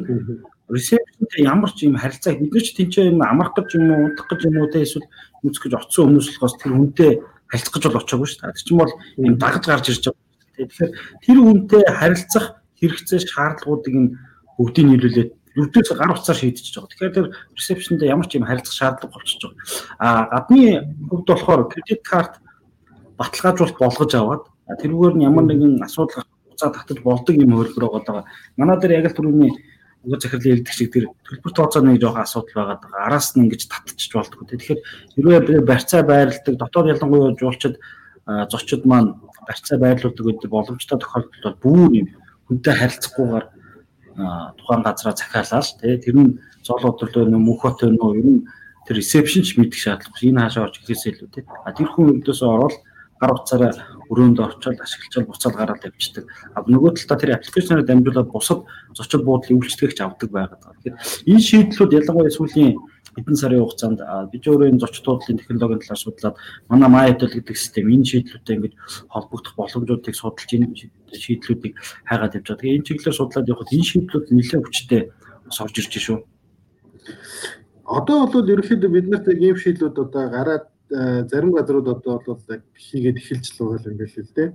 receptionтэй ямар ч юм харилцаа бид нар ч тэнцээ юм амрах гэж юм уу унтах гэж юм уу те эсвэл үзэх гэж оцсон хүмүүс болохоос тэр хүнтэй харилцах гэж бол очоогүй шүү дээ. Тэр чинь бол юм дагаж гарч ирж байгаа. Тэгэхээр тэр хүнтэй харилцах хэрэгцээ шаардлагуудыг нь бүгдийг нийлүүлээд өвдөж гар утсаар шийдчихэж байгаа. Тэгэхээр тэр reception-д ямар ч юм харилцах шаардлага болчихж байгаа. А гадны хувьд болохоор credit card баталгаажуулалт болгож аваад тэрүүгээр нь ямар нэгэн асуудал хугацаа татаж болдог юм хөлбөр байгаа. Манай дээр яг л түрүүний уг захирлын хэлдэг шиг тэр төлбөр тооцооны жоохон асуудал байгаа даа. Араас нь ингэж татчих болтгоо. Тэгэхээр хэрвээ барьцаа байрладаг дотоод ялангуяа жуулчид зочид маань барьцаа байрлуулдаг гэдэг боломжтой тохиолдолд бүр юм хүнтэй харилцахгүйгээр тухайн газараа захиалаад тий тэр нь зол бодлоо нөө мөнх хот нөө ер нь тэр ресепшн ч мэдэх шаардлагагүй энэ хаашаа орж ирэхээс илүү тий а тэр хүн өдөөсөө ороод гар утсаараа өрөөнд орчоод ашиглаж буцаад гараад явчихдаг. А нөгөө талдаа тэр аппликейшнээр дамжуулаад бусад зочид буудлын үйлчлэгч авдаг байгаад байгаа. Тэгэхээр энэ шийдлүүд ялангуяа сүүлийн хэдэн сарын хугацаанд бид өөрөө энэ зочид буудлын технологийн талаар судлаад манай MyAdel гэдэг систем энэ шийдлүүдтэй ингэж холбогдох боломжуудыг судалж энэ шийдлүүдийг хайгаад явж байгаа. Тэгээ энэ чиглэлээр судлаад явхад энэ шийдлүүд нэлээд хүчтэй орж ирж шүү. Одоо бол ерөнхийдөө бид нарт ийм шийдлүүд одоо гараад зарим газрууд одоо бол хийгээд эхэлж л байгаа юм байл л дээ.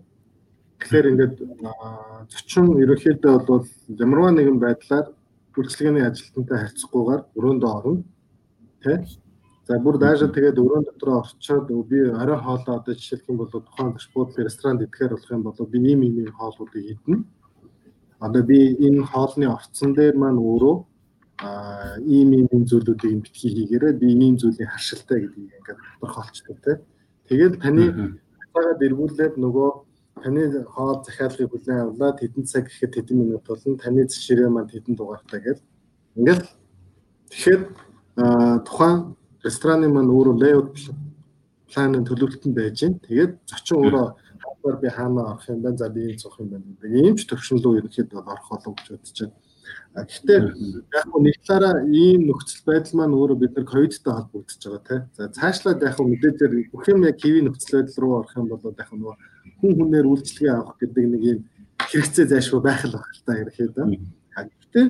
Тэгэхээр ингээд зочин ерөнхийдөө бол ямарваа нэгэн байдлаар үйлчлэгээний ажилтнтай харьцахгүйгээр өрөөндөө орно. Тэ? За бүр даашаа тэгээд өрөөнд дотроо орчоод би орой хоолоо одоо жишээлх юм бол тухайн дашбуудлын ресторанд идэхээр болох юм бол би ийм ийм хоолуудыг идэнэ. Одоо би энэ хоолны орцсон дээр маань өөрөө а ийм ийм зүйлүүдийг битгий хийгээрээ би ийм зүйлийн харшилтай гэдгийг ингээд тодорхойлцдог тийм. Тэгээд таны цагаад эргүүлээд нөгөө таны хоол захиалгыг хүлээн авлаад хэдэн цаг гэхэд хэдэн минут болно. Таны зэширээ маань хэдэн дугаартай гэж ингээд тэгэхээр тухайн рестораны маань өөрөө layout планын төлөвлөлтөнд байж гин. Тэгээд зочин өөрөө хавар би хаана орох юм бэ? За би энэ цох юм байна гэдэг. Ийм ч төвшин рүү ерөнхийдөө орох болов гэж бодож байна Гэхдээ яг нь нэг талаараа ийм нөхцөл байдал маань өөрөө бид нар ковидтай холбогдож байгаа тийм. За цаашлаад яг нь мэдээжээр бүх юм яг хэвийн нөхцөл байдал руу орох юм бол яг нөгөө хүн хүнээр үйлчлэгээ авах гэдэг нэг ийм хэрэгцээ зайлшгүй байх л байна л та ерөөхдөө. Гэхдээ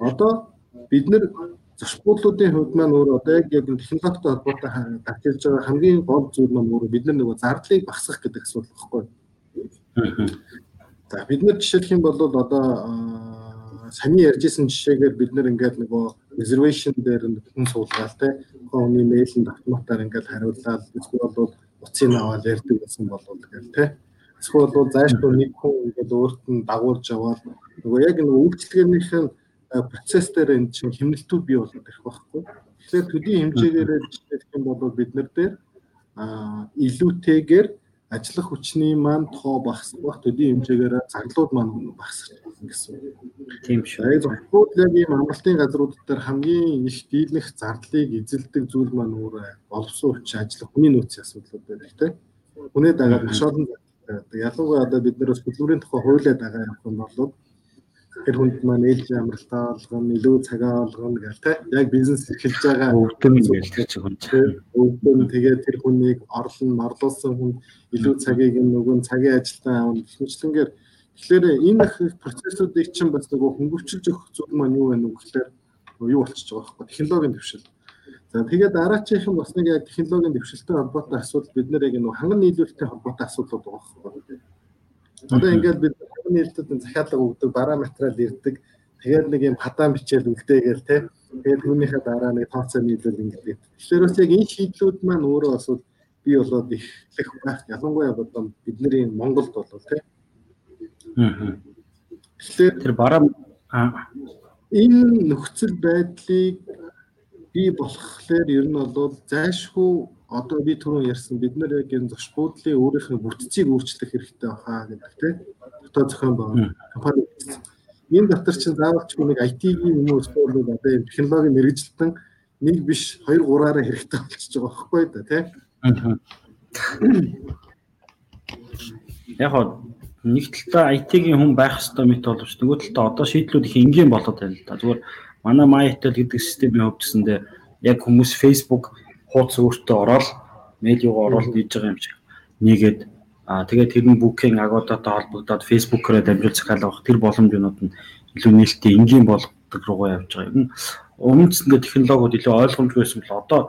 одоо бид нар зочдлуудын хувьд маань өөр одоо яг яг технологитой холбоотой татгалж байгаа хамгийн гол зүйл маань өөр бид нар нөгөө зардлыг багасгах гэдэг асуудал багхгүй. За бид нар жишээлх юм бол одоо саний ярьжсэн жишээгээр бид нэр ингээд нөгөө reservation дээр хүн суулгаад те. Хүний мэйлэнд автоматар ингээд хариулаад эсвэл бол утсыг аваад ярьдаг гэсэн болов гэл те. Эсвэл бол зайлшгүй нэг хүн ингээд өөрт нь дагуулж аваад нөгөө яг нөгөө үйлчлэгээнийх нь процесс дээр энэ чинь хэмнэлтүүд бий болоод ирэх байхгүй. Тэгэхээр төдий хэмжээгээр жишээлх юм бол бид нар дээр а илүүтэйгээр ажиллах хүчний маань тоо багасгах төдий хэмжээгээр заглууд маань багасгах гэсэн. Тийм шүү. Зөвхөн яг ийм амралтын газрууд дээр хамгийн их дийлэх зардлыг эзэлдэг зүйл маань өөр боловсон хүч ажиллах хүний нөөцийн асуудлууд байдаг тийм. Хүний дагаад маш олон ялангуяа одоо бид нэр хөдөлмөрийн тухай хуулиа дагаа явах юм бол тэр хүнд маань ээлж амралтаа олгоно, илүү цагаа олгоно гэл тэ. Яг бизнес эхэлж байгаа өвдөн гээл тэр чинь хүн. Өвдөн тэгээд тэр хүнийг орлон, орлуулсан хүн илүү цагийг нөгөө цагийн ажилтан аавна гихмчлэнгээр тэгэхээр энэ процессуудыг чинь бас нөгөө хөнгөвчилж өгөх зүйл маань юу вэ нүг гэхээр юу болчихж байгаа байхгүй технологийн төвшил. За тэгээд дараачихын бас нэг яг технологийн төвшилтэй холбоотой асуудал бид нэр яг нөгөө ханган нийлүүлэлттэй холбоотой асуудлууд байгаа байхгүй. Одоо ингээд бид нийлдэд захиалга өгдөг, бараа материал ирдэг. Тэгээд нэг юм хатаан бичээл үлдээгээл те. Тэгээд түүнийхээ дараа нэг тооцоо нийлүүл ингээд. Тэгэхээр бас яг энэ шийдлүүд маань өөрөө бас бий болоод их байх. Ялангуяа бодом бидний Монголд бол те. Аа. Тэгэхээр тэр бараа энэ нөхцөл байдлыг бий болохлээр ер нь бол зайлшгүй одоо би түрүүн ярьсан бид нар яг энэ зоч буудлын өөрийнх нь бүтцийг өөрчлөх хэрэгтэй баха гэдэг тийм дотоод зохион байгуулалт. Компани энэ дотор чинь заавалч нэг IT-ийн юм уу эсвэл одоо энэ технологийн мэрэгжилтэн нэг биш 2 3-аараа хэрэгтэй болчихж байгаа байхгүй да тийм яг нэг талдаа IT-ийн хүн байх хэрэгтэй мэт боловч нөгөө талдаа одоо шийдлүүд их энгийн болоод байна л да. Зүгээр манай MyTel гэдэг системийн гэсэндээ яг хүмүүс Facebook хуудас өөртөө ороод мэйл юугаа оруулаад хийж байгаа юм шиг нийгээд Аа тэгээд тэр нь booking агуудаатай холбогдоод Facebook-оор дамжуул захиалгах тэр боломжнууд нь илүү нээлттэй энгийн болгодог руугаа явж байгаа. Нь өмнөд технологиуд илүү ойлгомжгүй байсан бол одоо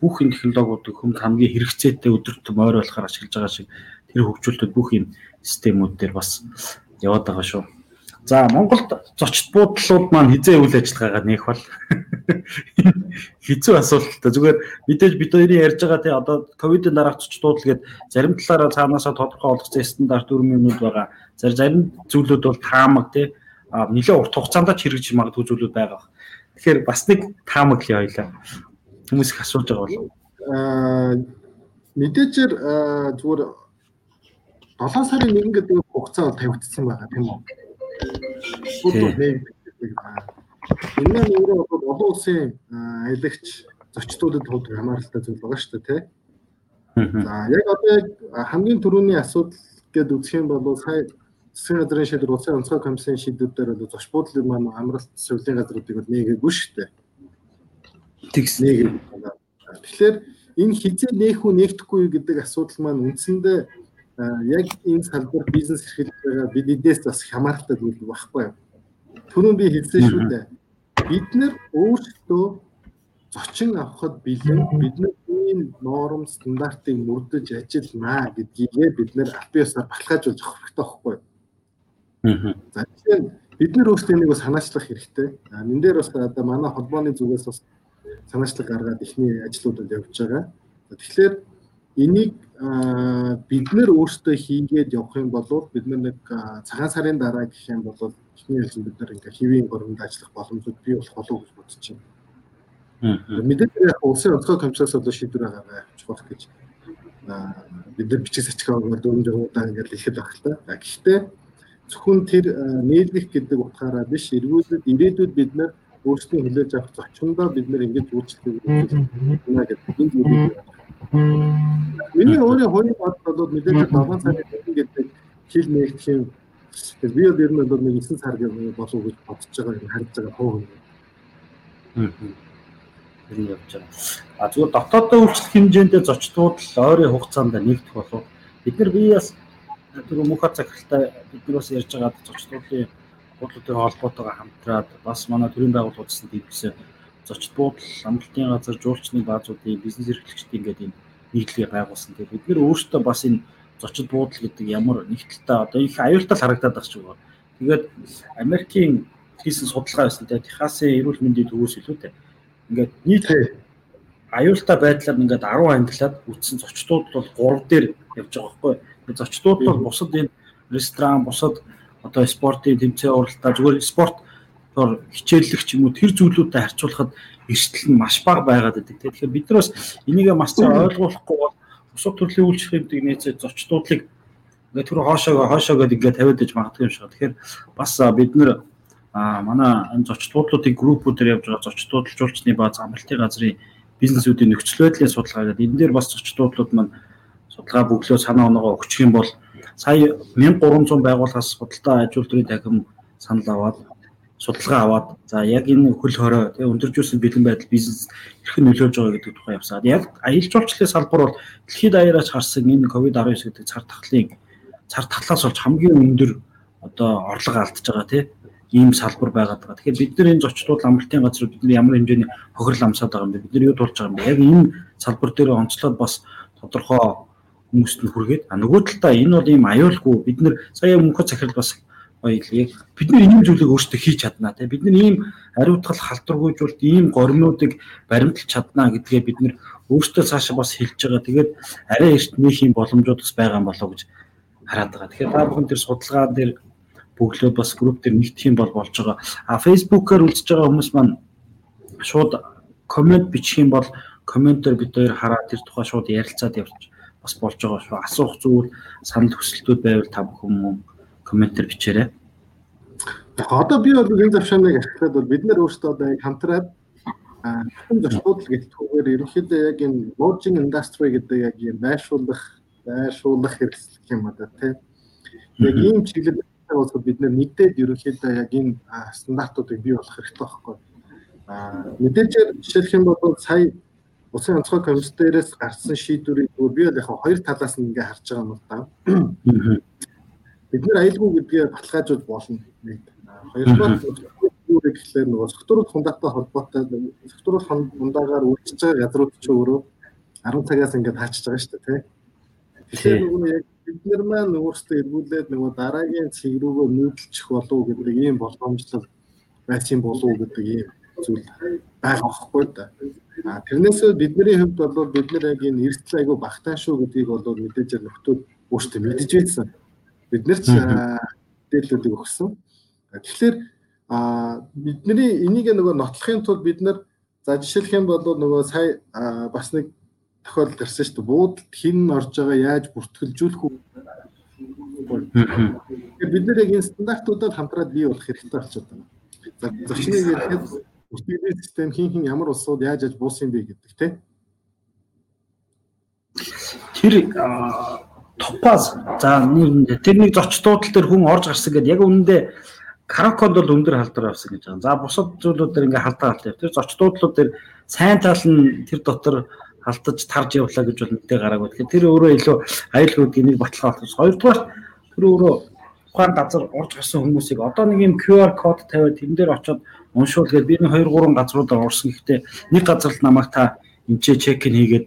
бүх энэ технологиудыг хүнд хамгийн хэрэгцээтэй өдөрт мойр болохоор ашиглаж байгаа шиг тэр хөгжүүлэлтүүд бүх юм системүүд дээр бас яваад байгаа шүү. За Монголд зочд буудлууд маань хизээ үйл ажиллагаагаа нээх бол *laughs* хэцүү асуулттай. Зүгээр мэдээж бид хоёрын ярьж байгаа тий одоо ковидын дараах зочд буудал гээд зарим талаараа цаанаасаа тодорхой олгоцсон стандарт дүрмүүд байгаа. Зарим зүйлүүд бол таамаг тий нэлээд урт хугацаанд ч хэрэгжиж магадгүй зүйлүүд байгаа. Тэгэхээр бас нэг таамаг л хоёлаа. Хүмүүс их асууж байгаа болов. Аа мэдээжээр зүгээр 7 сарын 1 гэдэг хугацаа тавигдсан байгаа тийм үү? Энэ нь өөрөө олон улсын аялагч зочдуудад хувьд хамааралтай зүйл байгаа шүү дээ, тий. За яг одоо яг хамгийн түрүүний асуудал гэд үзэх юм бол сая засгийн газрын шийдвэр улсын онцгой комиссийн шийдвэрээр бол зоч буудлын маань амралт сувлийн газруудыг бол нээгээгүй шүү дээ. Тэгс нээгээ. Тэгэхээр энэ хизээ нээх үү нээгдэхгүй гэдэг асуудал маань үндсэндээ яг энэ салбар бизнес эрхэлж байгаа биднээс бас хамааралтай зүйл байхгүй юу. Түрүүн би хэлсэн шүү дээ. Бид нэр өөрсдөө зочин авахд бэлэн бид нар ийм норм стандартыг мөрдөж ажилланаа гэдгийгээ бид нэр биесээр баталгаажуулж авах хэрэгтэй байхгүй. За тэгэхээр бид нар өөрсдөө нэг санаачлах хэрэгтэй. Мэн дээр бас одоо манай холбооны зүгээс бас санаачлаг гаргаад ихний ажлуудад явж байгаа. Тэгэхээр энийг бид нэр өөрсдөө хийгээд явах юм бол бид нэг цагаан сарын дараа гэх юм бол ихний хэлсэн бид нар ингээ хэвийн гормонд ажиллах боломжууд бий болох болов гэж бодож байна. Мэдээж яг улсын онцгой комиссараас бол шийдвэр гаргаж авчих болох гэж бид нар бичиг сачгаа дөрөв жагуудаа ингээд хэлэхэд байх л та. Гэхдээ зөвхөн тэр нийлгэх гэдэг утгаараа биш эргүүлээд ирээдүйд бид нар өөрсдөө хүлээж авах зочиндоо бид нар ингэж үйлчлэх гэдэг энэ зүйлийг Миний өөрийн хоёрын бодол бол мэдээж 7 сарын гэдэг хил нэгдэх юм. Би бол ер нь бол нэг 9 сар болов гэж бодож байгаа юм харж байгаа хоо. Тэр явж байгаа. А зүгээр дотооддоо үйлчлэх хэмжээндээ зочдууд л ойрын хугацаанд нэгдэх болов. Бид нар би бас тэр мөнх цагтаа бид нар бас ярьж байгаа зочдуудын бодлогын холбоотойгоо хамтраад бас манай төрийн байгууллага утасанд дэвсэн зочд буудал амралтын газар жуулчны баазуудын бизнес эрхлэгчдийн ингээд ийм нийтлэгээ байгуулсан. Тэгээд бид нэр өөрсдөө бас энэ зочд буудал гэдэг ямар нэгтэлтэй одоо их аюултай харагдаад байгаа ч байгаа. Тэгээд Америкийн хийсэн судалгаа байсан те Техасын эрүүл мэндийн төвөөс илүү те. Ингээд нийт аюултай байдлаар ингээд 10 ангилаад үтсэн зочдууд бол 3 дээр явж байгаа байхгүй. Зочдууд бол бусад энэ ресторан, бусад одоо спортын тэмцээн уралдаа зүгээр спорт төр хичээллэх ч юм уу тэр зүйлүүдэд харьцуулахад эрсдэл нь маш бага байгаад байдаг. Тэгэхээр бид нар бас энийг маш сайн ойлгуулахгүй бол бусад төрлийн үйлчлэх юмдаг нээцээ зочдуудлыг ингээд түр хоошоо хоошоо гэдэг ингээд тавиад иж магадгүй юм шиг. Тэгэхээр бас бид нар а манай энэ зочдлуудын группүүдээр явж байгаа зочдлуулжуулчны бааз амралтын газрын бизнесүүдийн нөхцөл байдлын судалгаа гэдэг энэ дээр бас зочдлууд маань судалгаа бөглөө санаа оноогоо өгчих юм бол сая 1300 байгууллагаас судалтай ажилтны дахин санал аваад судалгаа аваад за яг энэ хөл хорой тий өндөржүүлсэн бэлэн байдал бизнес хэрхэн нөлөөлж байгаа гэдэг тухай явсаад яг аялал жуулчлалын салбар бол дэлхийд даяараач харсан энэ ковид 19 гэдэг цар тахлын цар тахлаас болж хамгийн өндөр одоо орлого алдж байгаа тий ийм салбар байгаад байгаа. Тэгэхээр бид нар энэ зочдууд амралтын газар бид нар ямар хэмжээний хохирол амсаад байгаа юм бэ? Бид нар юу тулж байгаа юм бэ? Яг энэ салбар дээр онцлоод бас тодорхой хүмүүст нь хүргээд а нөгөө талдаа энэ бол ийм аюулгүй бид нар сая мөнхөд захирал бас баялыг бид нар ийм зүйлийг өөрсдөө хийж чаднаа те бид нар ийм ариутгал халдваргүйжүүлэлт ийм гормнуудыг баримталж чаднаа гэдгээ бид нар өөрсдөө цаашаа бас хэлж байгаа тэгээд арай эрт нөх юм боломжууд бас байгаа юм болоо гэж хараад байгаа. Тэгэхээр та бүхэн тэр судалгаа дээр бөглөө бас групп дээр нэгдэх юм бол болж байгаа. А фейсбુકээр үзэж байгаа хүмүүс маань шууд комент бичих юм бол комментээр бид хоёр хараад тэр тухай шууд ярилцаад явж бас болж байгаа шүү. Асуух зүйл, санал хүсэлтүүд байвал та бүхэн мөн комментээр бичээрэй. Одоо би бол энэ завшааныг ашиглаад бол бид нар өөрсдөө одоо яг хамтраад хүн зочдод гэлтгүүгээр ерөнхийдөө яг энэ lodging industry гэдэг яг юм байршуулах, байршуулах хэрэгсэл юм одоо тийм. Яг ийм чиглэлд бол бид нэгдээд ерөнхийдөө яг энэ стандартуудыг бий болох хэрэгтэй байхгүй. Аа мэдээж жишээлх юм бол сая Улсын онцгой комитетээс гарсан шийдвэрийг би бол яг хоёр талаас нь ингээ харж байгаа юм да. Бид нэр аюулгүй гэдгээ баталгаажуулж болно. Хоёрдугаар юу гэхлээр нөгөө сектурын фундаттай холбоотой сектурын фундаагаар үйлчилж байгаа газрууд ч өөрөө 10 цагаас ингээд хаачж байгаа шүү дээ, тий. Тэгэхээр нөгөө яг бид нар маань өөрсдөө эргүүлээд нөгөө дараагийн цэг рүүгөө нүүдэлчих болов гэдэг ийм боломжлол байсан болов гэдэг ийм зүйл байгаа байхгүй да. А тэрнээсээ бидний хувьд бол бид нар яг энэ эрсдэл айгүй багтаа шүү гэдгийг бол мэдээж нөхдүүд өөрсдөө мэдэж байсан. Бид нар ч мэдээллүүдийг өгсөн. Тэгэхээр а бидний энийг нөгөө нотлохын тулд бид нар за жишээлх юм бол нөгөө сая бас нэг тохиолдол гарсан шүү дээ. Буудалд хин орж байгаа яаж бүртгэлжүүлэх үү? Бид нар яг энэ стандартуудад хамтраад бий болох хэрэгтэй болчиход байна. За зочныг ярихад бүртгэлийн систем хин хин ямар улсууд яаж яаж буусан бэ гэдэг тийм. Тэр топаз за тэр нэг зочдуудл төр хүн орж гарсан гэдэг яг үнэндээ Караконд бол өндөр халдвар авсан гэж байгаа. За бусад зүйлүүд дээр ингээ халдаа халдаа. Тэр зочдуудлууд дээр сайн тал нь тэр дотор алдаж тарж явлаа гэж бол мэдээ гараагүй. Тэгэхээр тэр өөрөө илүү аюулгүй энийг баталгаа болгож. Хоёрдугаар тэр өөрөө тухайн газар орж гарсан хүмүүсийг одоо нэг юм QR код тавиад тэн дээр очиод уншуул гээд би нэг 2 3 газруудаар орсон. Гэхдээ нэг газар л намайг та энэ чек ин хийгээд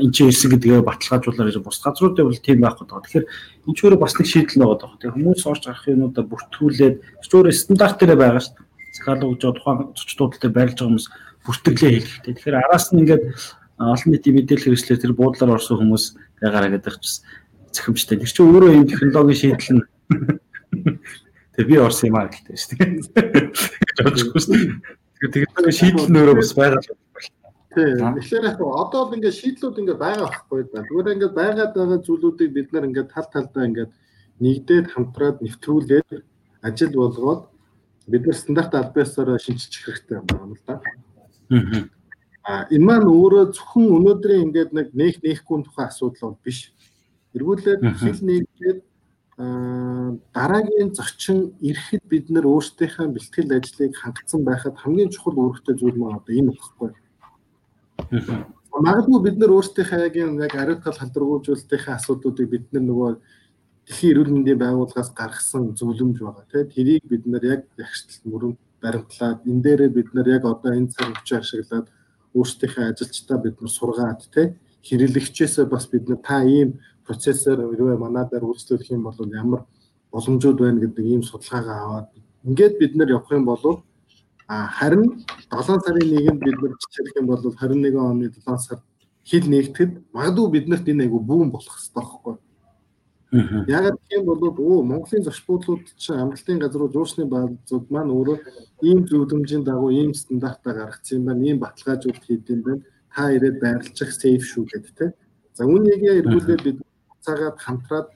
энэ чинь ирсэн гэдгээ баталгаажуулаад гэж бус газруудад бол тийм байхгүй даа. Тэгэхээр энэ ч өөрөө бас нэг шийдэл байгаа даа. Тэгээ хүмүүс орж гарах юмудаа бүртгүүлээд зөвхөн стандарт дээр байгаа шүү дээ. Захиалга гэж тухайн зочдуудтай байрлаж байгаа хүмүүс бүртгэлээ хийлгэхтэй. Тэгэхээр араас нь ингээд олон нийтийн мэдээлэл хэрэгслээр тэр буудлаар орсон хүмүүс гараад байгаа ч захимжтай. Тэр чинь өөрөө энэ технологийн шийдэл нь *laughs* тэг би орсон юм аа гэлтэй шүү дээ. Тэгэхээр шийдэл нь өөрөө бас байгаа. Тийм. Тэгэхээр яг одоо л ингээд шийдлүүд ингээд байгаа байхгүй да. Зүгээр ингээд байгаад байгаа зүйлүүдийг бид нар ингээд тал талдаа ингээд нэгдээд хамтраад нэвтрүүлээд ажил болгоод бид нар стандарт албаасаар шинжилчих хэрэгтэй юм байна л да. Аа энэ маань өөрөө зөвхөн өнөөдрийн ингээд нэг нээх нээхгүй тухайн асуудал бол биш. Эргүүлээд хил нэгдээд дараагийн зочин ирэхэд бид нар өөрсдийнхээ бэлтгэл ажлыг хангацсан байхад хамгийн чухал үүрэгтэй зүйл маань одоо энэ багхгүй. Магадгүй бид нар өөрсдийнхээ яг яг ариутгал халдваргуулжуулалтынхаа асуудлуудыг бид нар нөгөө Дэлхийн эрүүл мэндийн байгууллагаас гаргасан зөвлөмж байгаа. Тийм тэрийг бид нар яг ягшталт мөрөнд баримтлаад энэ дээрээ бид нар яг одоо энэ цаг хүчээ ашиглаад өөрсдийнхээ ажилчдаа бид нар сургаад тийм хэрэглэгчээсээ бас бид нар та ийм процессор хэрвээ манадаар үйлчлүүлэх юм бол ямар боломжууд байна гэдэг ийм судалгаагаа аваад ингээд бид нар явах юм бол харин 7 сарын 1-нд бид нар жишээлх юм бол 21 оны 7 сард хил нэгтгэхэд магадгүй биднэрт энэ айгу бүүн болох хэрэгтэй байхгүй. Яг тийм бол оо Монголын зочд буудлууд чинь амралтын газрууд жуучны баазууд маань өөрөө ийм зөвлөмжийн дагуу ийм стандартаа гаргацсан юм байна, ийм баталгаажуулалт хийдэм байна. Та ирээд байрлах сейф шүү гэдэг те. За үүнийг эргүүлээд бид цагаад хамтраад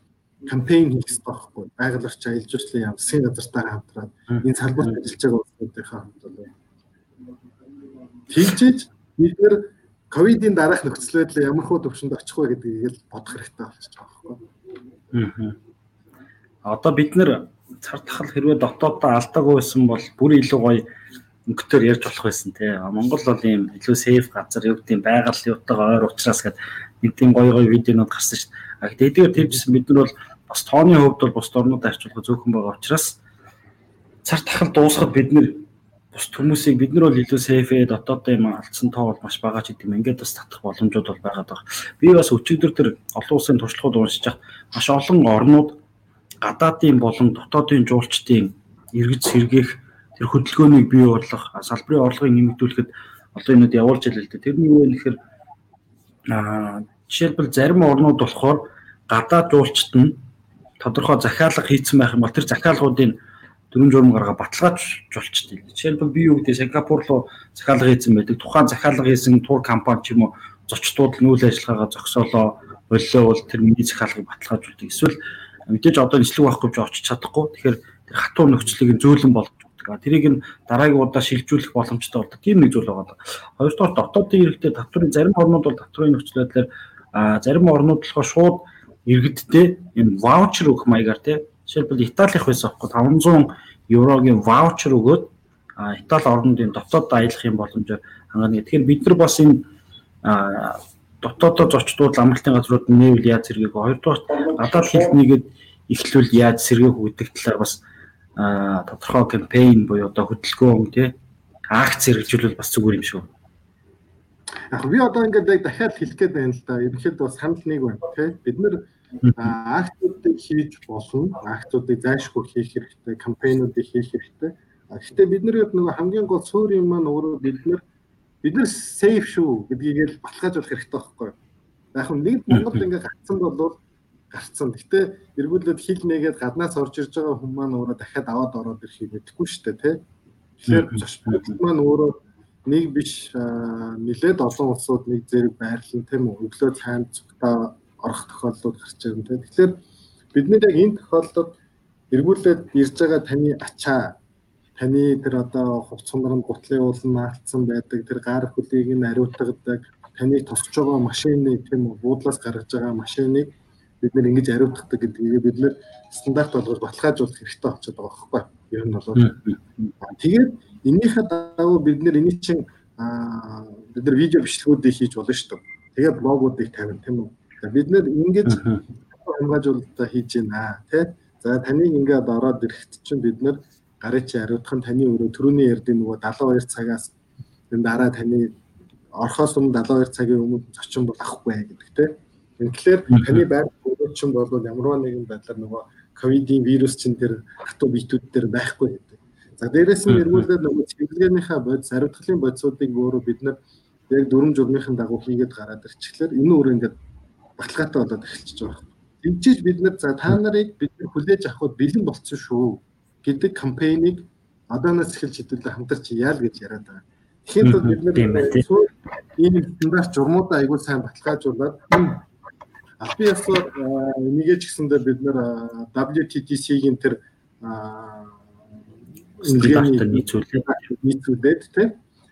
кампайн хийх хэрэгтэй байхгүй. Байгаль орчин аялал жуулчлалын яам засгийн газартаа хамтраад энэ салбарт ажиллаж байгаа улсуудынхаа хамт болоо тэгжиж бид нэр ковидын дараах нөхцөл байдал ямар хөө төвшөнд очих вэ гэдгийг л бодох хэрэгтэй болчихж байгаа байхгүй аа одоо бид нэр цар тахал хэрвээ дотооддоо алдаагүй байсан бол бүр илүү гоё өнгөтөр ярьж болох байсан тий. Монгол бол ийм илүү сейф газар юу гэдэг байгаль юутайгаа ойр уучраас гэдэг нэг тийм гоё гоё видеонууд гарсан шүү дээ. А тэгээд тэдгээр бид нар бол бас тооны хувьд бол бус орнууд арчуулах зөөхөн байгаа учраас цар тахал дуусахад бид нэр бус хүмүүсийг бид нар бол илүү сейфээ дотоодоо юм алдсан тоо бол маш бага ч гэдэг юм. Ингээд бас татах боломжууд бол байгаад байгаа. Би бас өчигдөр тэр олон улсын туршлагууд уншиж маш олон орнууд гадаадын болон дотоодын жуулчдын эргэж сэргээх тэр хөдөлгөөнийг бий болгох салбарын орлогыг нэмэгдүүлэхэд одоо энэд явуулж илээ л дээ. Тэр нь юу вэ гэхээр аа жишээлбэл зарим орнууд болохоор гадаад жуулчд нь тодорхой захиалга хийцэн байх юм бол тэр захиалгуудын дөрвөн журам гаргаа баталгааж жуулчдээ. Жишээлбэл би юу гэдэг Сингапур руу захиалга хийсэн байдаг. Тухайн захиалга хийсэн тур компани ч юм уу зочдууд нь үйл ажиллагаагаа зогсоолоо боллоо бол тэр миний захиалгыг баталгаажуулдаг. Эсвэл мэдээж одоо нийслэг байхгүй ч очиж чадахгүй. Тэгэхээр тэр хатуу нөхцөлийг зөөлөн болгож өгдөг. Тэрийг нь дараагийн удаа шилжүүлэх боломжтой болдог. Тийм нэг зүйл байгаа. Хоёрдугаар дотоодын иргэдэд татврын зарим орнууд бол татврын нөхцөл байдлаар зарим орнууд болохоор шууд иргэдтэй юм ваучер өгөх маягаар тий жишээлбэл Италих байсан аахгүй 500 еврогийн ваучер өгөөд Итали орнуудын дотоод аялахын боломжоор хангана. Тэгэхээр бид нар бас энэ дотоодоо зочдууд амралтын газрууд нээвэл яаж вэ? Хоёрдугаар гадаад хэлнийгээд эхлүүл яаж сэргээх үү гэдэг талаар бас тодорхой кампайн буюу одоо хөдөлгөөн тий акц хэрэгжүүлвэл бас зүгээр юм шүү. Яг би одоо ингээд дахиад хэлэх гээд байна л да. Ерөнхийдөө бас санал нэг байна тий. Бид нэр акцуудыг хийж болно. Акцуудыг зайлшгүй хийх хэрэгтэй, кампайнуудыг хийх хэрэгтэй. Гэхдээ бид нар нөгөө хамгийн гол суурь юм маань өөрөө бид нар бид нар сейф шүү гэдгийг л баталгаажуулах хэрэгтэй байхгүй юу? Яг нь нэг Монголд ингээд гарцсан бол гарцсан. Гэтэ эргүүлээд хил нэгээд гаднаас орж ирж байгаа хүмүүс маань өөрөө дахиад аваад ороод ирэхийг мэдэхгүй шүү дээ, тий. Тэгэхээр зочдод маань өөрөө нэг биш нэлээд олон улсууд нэг зэрэг байрлал тийм үү өглөө цайнд цугтаа орох тохиолдлууд гарч байгаа юм тийм. Тэгэхээр бид нэг яг энэ тохиолдолд эргүүлээд ирж байгаа таны ачаа таны тэр одоо хувц сундран гутлын уулан наалтсан байдаг тэр гар хөлийг нь ариутгадаг таны тосч байгаа машины тийм үү буудлаас гаргаж байгаа машиныг бид нэр ингэж ариутгадаг гэдгийг бид нэр стандарт болгож баталгаажуулах хэрэгтэй болчиход байгаа байхгүй ер нь бол. Тэгээд энийхээ дагуу бид нэр энийг чинь бид нар видео бичлэгүүдийг хийж болно шүү дээ. Тэгээд блогуудыг тавина тийм үү Бид нэр ингэж хамгаажуулалтаа хийж байна тий. За таныг ингээд ороод ирэхэд чинь бид нэр гарын чи хариуцах нь таны өрөө төрөний ярдын нөгөө 72 цагаас дараа таны орхоос өмнө 72 цагийн өмнө зочин бол авахгүй гэдэг тий. Тэгэхээр таны байр чинь бол ямар нэгэн байдлаар нөгөө ковидын вирус чинь тэр хатуу биетүүд дээр байхгүй гэдэг. За дээрэс нь эргүүлээд нөгөө цэвэрлэгээнийхээ бодис хариуцлагын бодисуудыг өөрөө бид нар яг дүрм журмынхын дагуу хийгээд гараад ирчихлээр энэ өөр ингээд баталгаатай болоод эхэлчихэж байгаа. Тэмчиж бид нар за та нарыг бид нар хүлээж авахд бэлэн болцсон шүү гэдэг кампайныг одооноос эхэлж хэдүүлээ хамтарч яал гэж яриад байгаа. Тэгэхээр бол бид нар ийм стандарт журмуудаа айгүй сайн баталгаажуулаад албан ёсоор нэгэ ч гэсэндээ бид нар WTTC-ийн тэр нийцүүлээд нийцүүлээд тийм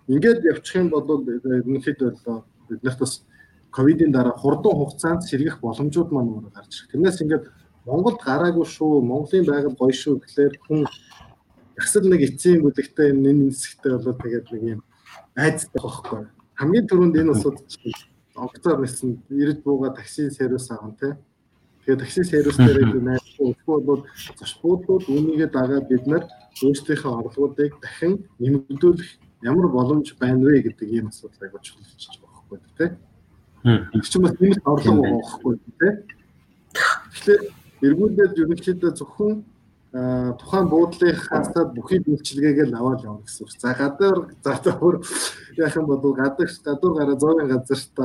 ингээд явчих юм бол ерөнхийдөө бид нарт бас ковидын дараа хурдан хугацаанд сэргэх боломжууд маань өөрөө гарч ирэх. Тэрнээс ингээд Монголд гараагүй шүү, Монголын байгаль гоё шүү гэхлээр хүн ясал нэг эцсийн бүлэгтэй энэ нисгтэй болоод тэгээд нэг юм айцтай байхгүй. Хамгийн түрүүнд энэ усууд онгоцоор нисэн ирээд бууга такси сервис аван тий. Тэгээд такси сервис дээр найрсан бол зочбуудлууд үүнийгээ дагаад бид нар өөрсдийнхөө орлогуудыг дахин нэмэгдүүлэх ямар боломж байна вэ гэдэг ийм асуудал айгуу чухал болчихж байгаа байхгүй тий. Их ч бас нэмэлт орлого байхгүй тий. Тэгэхээр эргүүлээд ерөнхийдөө зөвхөн тухайн буудлынхаас бүхий үйлчилгээгээ л аваад явна гэсэн үг. За гадар за өөр яах юм бол гадар гадуур гараа зөөрийн газарт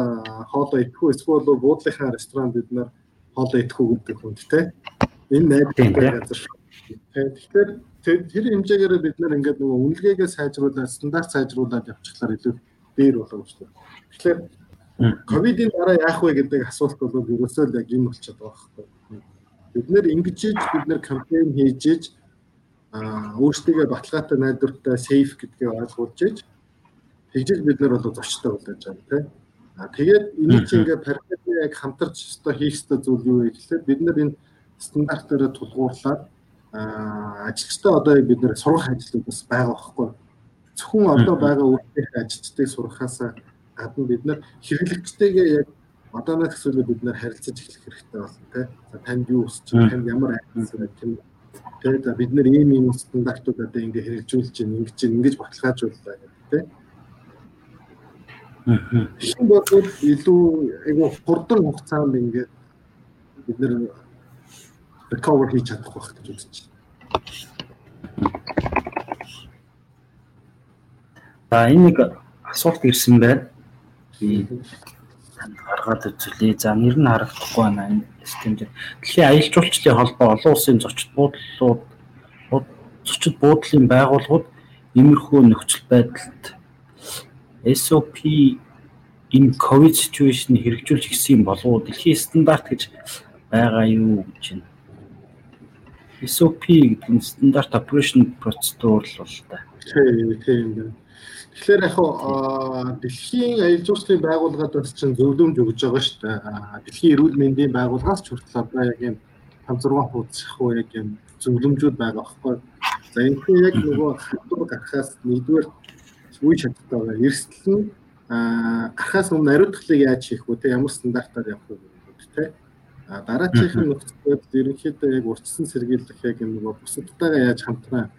хоолоо идэхгүй эсвэл буудлынхаа ресторан бид нар хоолоо идэхгүй гэдэг хүнд тий. Энэ найдвартай газар. Тэгэхээр тэр хэмжээгээр бид нар ингээд нөгөө үнэлгээгээ сайжруулаад стандарт сайжруулад явчихлаар илүү дээр болов уу. Тэгэхээр Ковидын дараа яах вэ гэдэг асуулт бол ерөөсөө л яг юм болчиход байгаа байхгүй. Бид нэр ингэж ийж бид нэр кампайн хийж ийж аа өөрсдөө баталгаатай найдвартай сейф гэдгийг ойлгуулж ийж тэгжиж бид нар бол зочтой болж байгаа тийм. А тэгээд энийг чи ингээ паркетны яг хамтарч өстой хийх өстой зүйл юу вэ гэхлээр бид нар энэ стандартаараа тулгуурлаад ажилчтай одоо бид нэр сургах ажлууд бас байгаа байхгүй. Зөвхөн одоо байгаа үйлдвэрийн ажилчдыг сурахаасаа гадна бид нар хэрэглэгчтэйгээ яг одооноос эхлээд бид нар харилцаж эхлэх хэрэгтэй болно тий. За танд юу өсч байна, танд ямар айдас байна. Тэгээд за бид нар ийм ийм стандартууд одоо ингээ хэрэгжүүлж байна, ингэж ингэж баталгаажууллаа гэдэг тий. Хин бодвол илүү айгу хурдан хугацаанд ингээ бид нар recover хийж чадах байх гэж үзэж байна. За энэ нэг асуулт ирсэн байна гаргаад үзлээ. За нэр нь харагдахгүй байна энэ системд. Дэлхийн аялал жуулчлалын холбоо олон улсын зочид буудлууд зочид буудлын байгууллагууд иймэрхүү нөхцөл байдалд SOP энэ COVID situation хэрэгжүүлж гисэн болов дэлхийн стандарт гэж байгаа юу гэж байна. SOP гэдэг нь стандарт operation procedure л бол та. Тийм тийм. Тэгэхээр яг дэлхийн аялал жуулчлалын байгууллагад бас чинь зөвлөмж өгж байгаа шүү дээ. Дэлхийн эрүүл мэндийн байгууллагаас ч хүртэл одоо яг юм 5 6 хуудас хөө яг юм зөвлөмжүүд байгаа байхгүй. За энэ яг нөгөө хатуур гарахаас нэгдүгээр үе шаттай байгаа. Эрсдэл нь аа гарахаас өмнө ариутгалыг яаж хийх вэ? Тэ ямар стандартаар явах вэ гэдэг тэ. А дараачихын нөхцөлд ерөнхийдөө яг урьдчилан сэргийлэх яг юм нөгөө бусадтайгаа яаж хамтран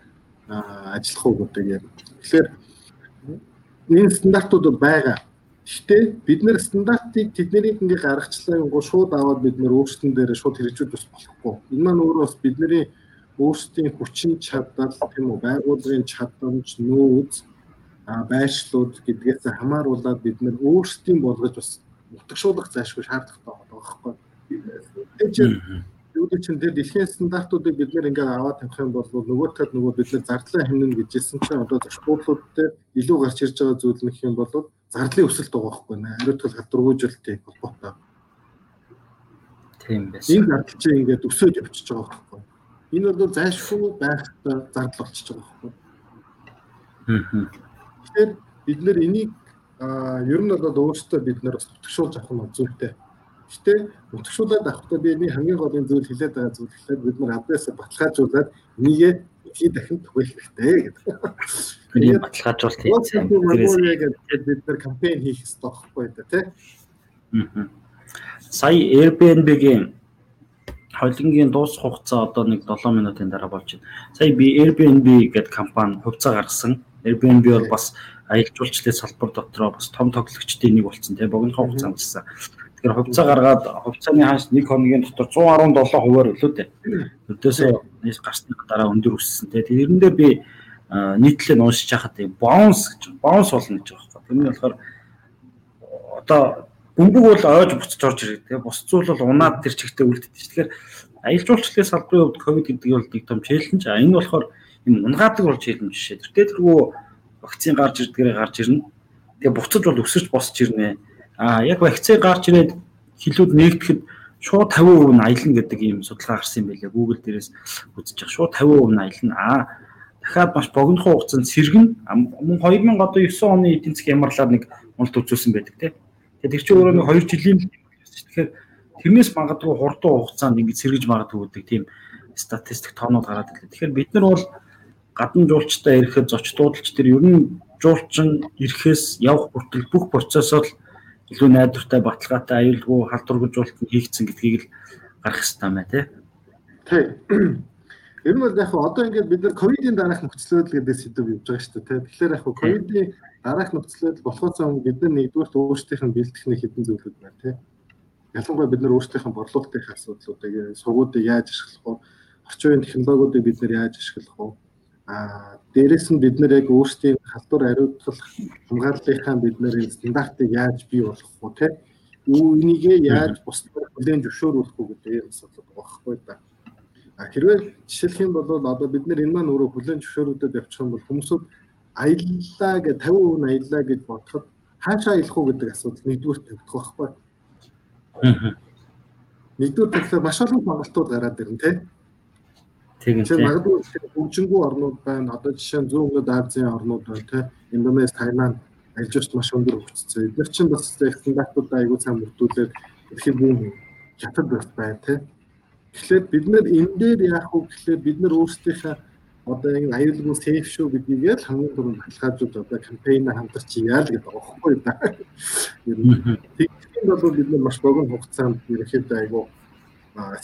ажиллах уу гэдэг яг. Тэгэхээр энэ стандартууд байгаа. Гэхдээ бид нэр стандартыг тэднийг ингээ гаргачлаа гоо шууд аваад бид нэр өөрсдөн дээр шууд хэрэгжүүлж бас болохгүй. Энэ маань өөрөө бас бидний өөрсдийн хүчин чадал тийм үү байгууллагын чадамж нөөц байршлууд гэдгээс хамааруулаад бид нэр өөрсдийн болгож бас утгшуулах зайлшгүй шаардлагатай байгаа байхгүй. Тэгэхээр юу чинь тэр дэлхийн стандартуудыг бид нэр ингээд аваад тавих юм бол нөгөө талд нөгөө бид нэр зардлаа хэмнэн гэжсэн чинь одоо зочдлууд дээр илүү гарч ирж байгаа зүйл нөх юм бол зардлын өсөлт байгаа байхгүй нэ. Ариутгал хадваргуйжлтыг холбоотой. Тийм байсан. Энэ зардал чинь ингээд өсөж явчихж байгаа байхгүй. Энэ бол зайлшгүй байх зардал болчихж байгаа байхгүй. Тэгэхээр бид нэр энийг ер нь бол өөрсдөө бид нэр бас төгшүүлж авах нь зүйтэй. Гэтэ утгшуулаад авахдаа би энэ хамгийн гол зүйл хэлээд байгаа зүйл гэхэлээ бид нар адреесээ баталгаажуулаад энийгээ хий дахин түгэх хэрэгтэй гэдэг. Баталгаажуулалт хийсэн. Тэгээд бид нар кампайн хийх хэрэгтэй байхгүй да тий. Сая Airbnb-гийн хойлонгийн дуусах хугацаа одоо нэг 7 минутын дараа болж байна. Сая би Airbnb гэдэг компани хувьцаа гаргасан. Airbnb бол бас аялал жуулчлалын салбар дотроо бас том тоглогчдын нэг болсон тийм богино хугацаанд гэсэн. Тэгэхээр хувьцаа гаргаад хувьцааны ханш нэг хоногийн дотор 117 хувиар өлөө дээ. Өдөөсөө гарсны дараа өндөр өссөн тийм. Тэрэн дээр би нийтлээ уншиж хахад боунс гэж боунс болно гэж байгаа байхгүй. Тэр нь болохоор одоо бөмбөг бол ойж буцаж орж ирэх тийм. Бус зүйл бол унаад тэр чигтээ үлддэг. Тэгэхээр аялал жуулчлалын салбарын хувьд ковид гэдэг бол нэг том челленж. А энэ болохоор юм унгаадаг бол челленж шээ. Тэр тэргүй вакцин гарч ирдгээрээ гарч ирнэ. Тэгээ буцаж бол өсөж босч ирнэ. А яг вакцин гарч ирээд хилүүд нэгдэхэд шууд 50% нь аялна гэдэг ийм судалгаа гарсан юм байлээ. Google дээрээс байгаа. Шууд 50% нь аялна. А дахиад маш богино хугацаанд сэргэн мөн 2009 оны эдийн засгийн ямарлаар нэг уналт үзүүлсэн байдаг тийм. Тэгээд тэр чинь өөрөө нэг 2 жилийн тэгэхээр тэрнээс магадгүй хурдан хугацаанд ингэж сэргэж магадгүй гэдэг тийм статистик тоонууд гараад ирлээ. Тэгэхээр бид нар бол гадна жуулчтай ирэхэд зочдуудалч тэр ер нь жуулчин ирэхээс явах хүртэл бүх процессыг илүү найдвартай баталгаатай аюулгүй халдваргажуулалт хийгдсэн гэдгийг л гарах хэрэгтэй мэ тий. Тий. *clears throat* Ер нь бол яг одоо ингээд бид нар ковидын дараах нөхцөлөд гэдэг сэдв явж байгаа шүү дээ. Тэгэхээр яг ковидын дараах нөхцөлөд болохоос өмнө бид нар нэгдүгээр өөрсдийнх нь бэлтгэх хэдэн зүйлүүд байна тий. Ялангуяа бид нар өөрсдийнх нь борлуулалтын асуудлуудыг сургуудыг яаж ашиглах вэ? Орчин үеийн технологиудыг бид нар яаж ашиглах вэ? Аа дээрэс нь бид нар яг өөрсдийн халдвар ариутгах хамгааллынхаа бид нар стандартыг яаж бий болгох вэ те үүнийгээ яаж бусдаар хүлээн зөвшөөрөх үү гэдэг асуудал байгаа байхгүй да. А хэрвээ жишээлх юм бол одоо бид нар энэ маань өөрөө хүлээн зөвшөөрөгдөд явчих юм бол хүмүүсүүд аяллаа гэж 50% нь аяллаа гэж бодоход хаашаа аялах уу гэдэг асуудал нэгдүгээр тавигдах байхгүй. Нэгдүгээр тэгэхээр маш олон сонголтууд гараад ирнэ тийм. Тийм тийм. Магадгүй хөгжингүү орнууд байна. Одоо жишээ нь зүүн өмнөд Азийн орнууд байна тийм. Индонез, Тайланд ажилч маш өндөр хөгжсөн. Эдгээр чинь бас стандартуудаа аягүй сайн мөрдүүлээд эрхийг бүүн хятад байх бай тийм. Тэгэхээр бид нэр энэ дээр яах вэ гэхлээр бид нар өөрсдийнхээ одоо энэ аюулгүй сейф шүү гэдгийг л хамгийн түрүүнд баталгаажуулж одоо кампейн хамтарч яа л гэдэг байхгүй да. Тэгэхээр бол бид нар маш богино хугацаанд ерөнхийдөө айгүй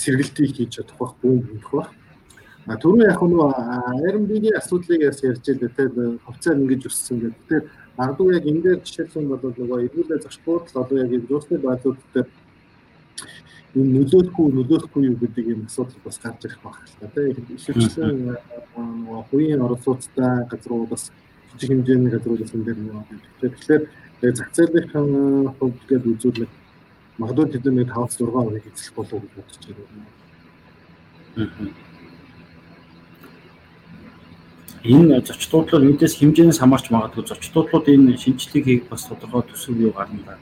сэргэлтийг хийж чадах байх бүүн болох байх. А түрүү яг нөгөө Airbnb-ийн асуудлыг ярьж байлаа те хувьцаа ингэж өссөн гэдэг. Тэгэхээр магадгүй яг энэ дээр жишээлхэн бол нөгөө эргүүлээ зочдууд л одоо яг энэ зурсны байдлууд дээр энэ нөлөөлөхгүй нөлөөлөхгүй юу гэдэг юм асуудал бас гарч ирэх байх л та тийм ихэвчлэн хувийн оролцоотой газрууд бас жижиг хэмжээний газрууд бас энэ дээр нэг тэгэхээр зах зээлийн хувьд гээд үзүүлэх магадгүй тэд нэг 5 6% эзлэх болов уу гэж бодож байна энэ зочдлууд эндээс хэмжээнээс хамаарч магадгүй зочдлууд энэ шинжилгээг хийх бас тодорхой төсөв юу гарна да.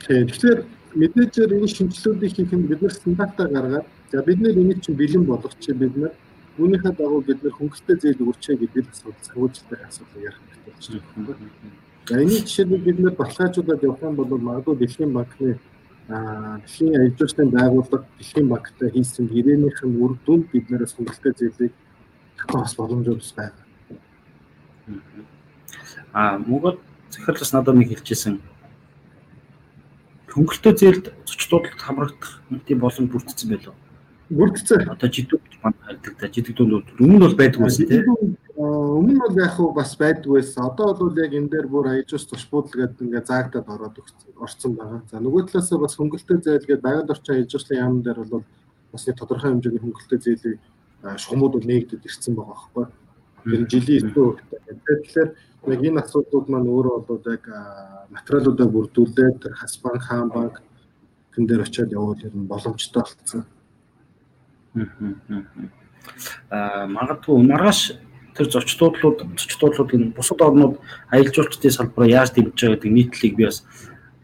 Тэгэхээр мэдээж энэ шинжилгэүүдийг хийхэд бид нар стандартаа гаргаад за бид нэр энийг чинь бэлэн болгоч бид нар үүнийхээ дагуу бид нар хөнгөлөлтөө зээл өгчээ гэдэг асуудал санхүүжилтийн асуудал ярих хэрэгтэй байна. За энэ жишээлбэл бид нар баталгаажуулаад явах юм бол магадгүй дэлхийн банкны дэлхийн ажилчдын байгууллага дэлхийн банктай хийсэн гэрээнийхэн үр дүнд бид нараас хөнгөлөлтөө зээлийг бас боломжууд бас байна. Аа Монгол захирал бас надад нэг хэлчихсэн. Хөнгөлтөө зээлд зочдуудад хамрагдах тийм боломж бүрдсэн байлоо. Бүрдсэн. Одоо жидүүд манд хайдаг та жидүүд өмнө бол байдаг байсан тийм. Өмнө бол яг хуу бас байдаг байсан. Одоо бол яг энэ дээр бүр аяж ус туш буудал гэдэг ингээ заагдаад ороод орцсон байгаа. За нөгөө талаас бас хөнгөлтөө зээл гэдэг байгаль орчин аяж услын яам дээр бол бас нэг тодорхой хэмжээний хөнгөлтөө зээлийг шугамуд бол нээгдэд ирсэн байгаа байхгүй. Тэр жилийн өстөө тэгэхээр яг энэ асуудлууд маань өөрөө бол яг материалуудаа бүрдүүлээд тэр хас банк, хаан банк тэн дээр очиад явуул ер нь боломжтой болцсон. Аа магадгүй маргааш тэр зочдуудлууд зочдуудлууд энэ бусад орнууд аялал жуулчдын салбараа яаж дэмжиж байгаа гэдэг нийтлэлийг би бас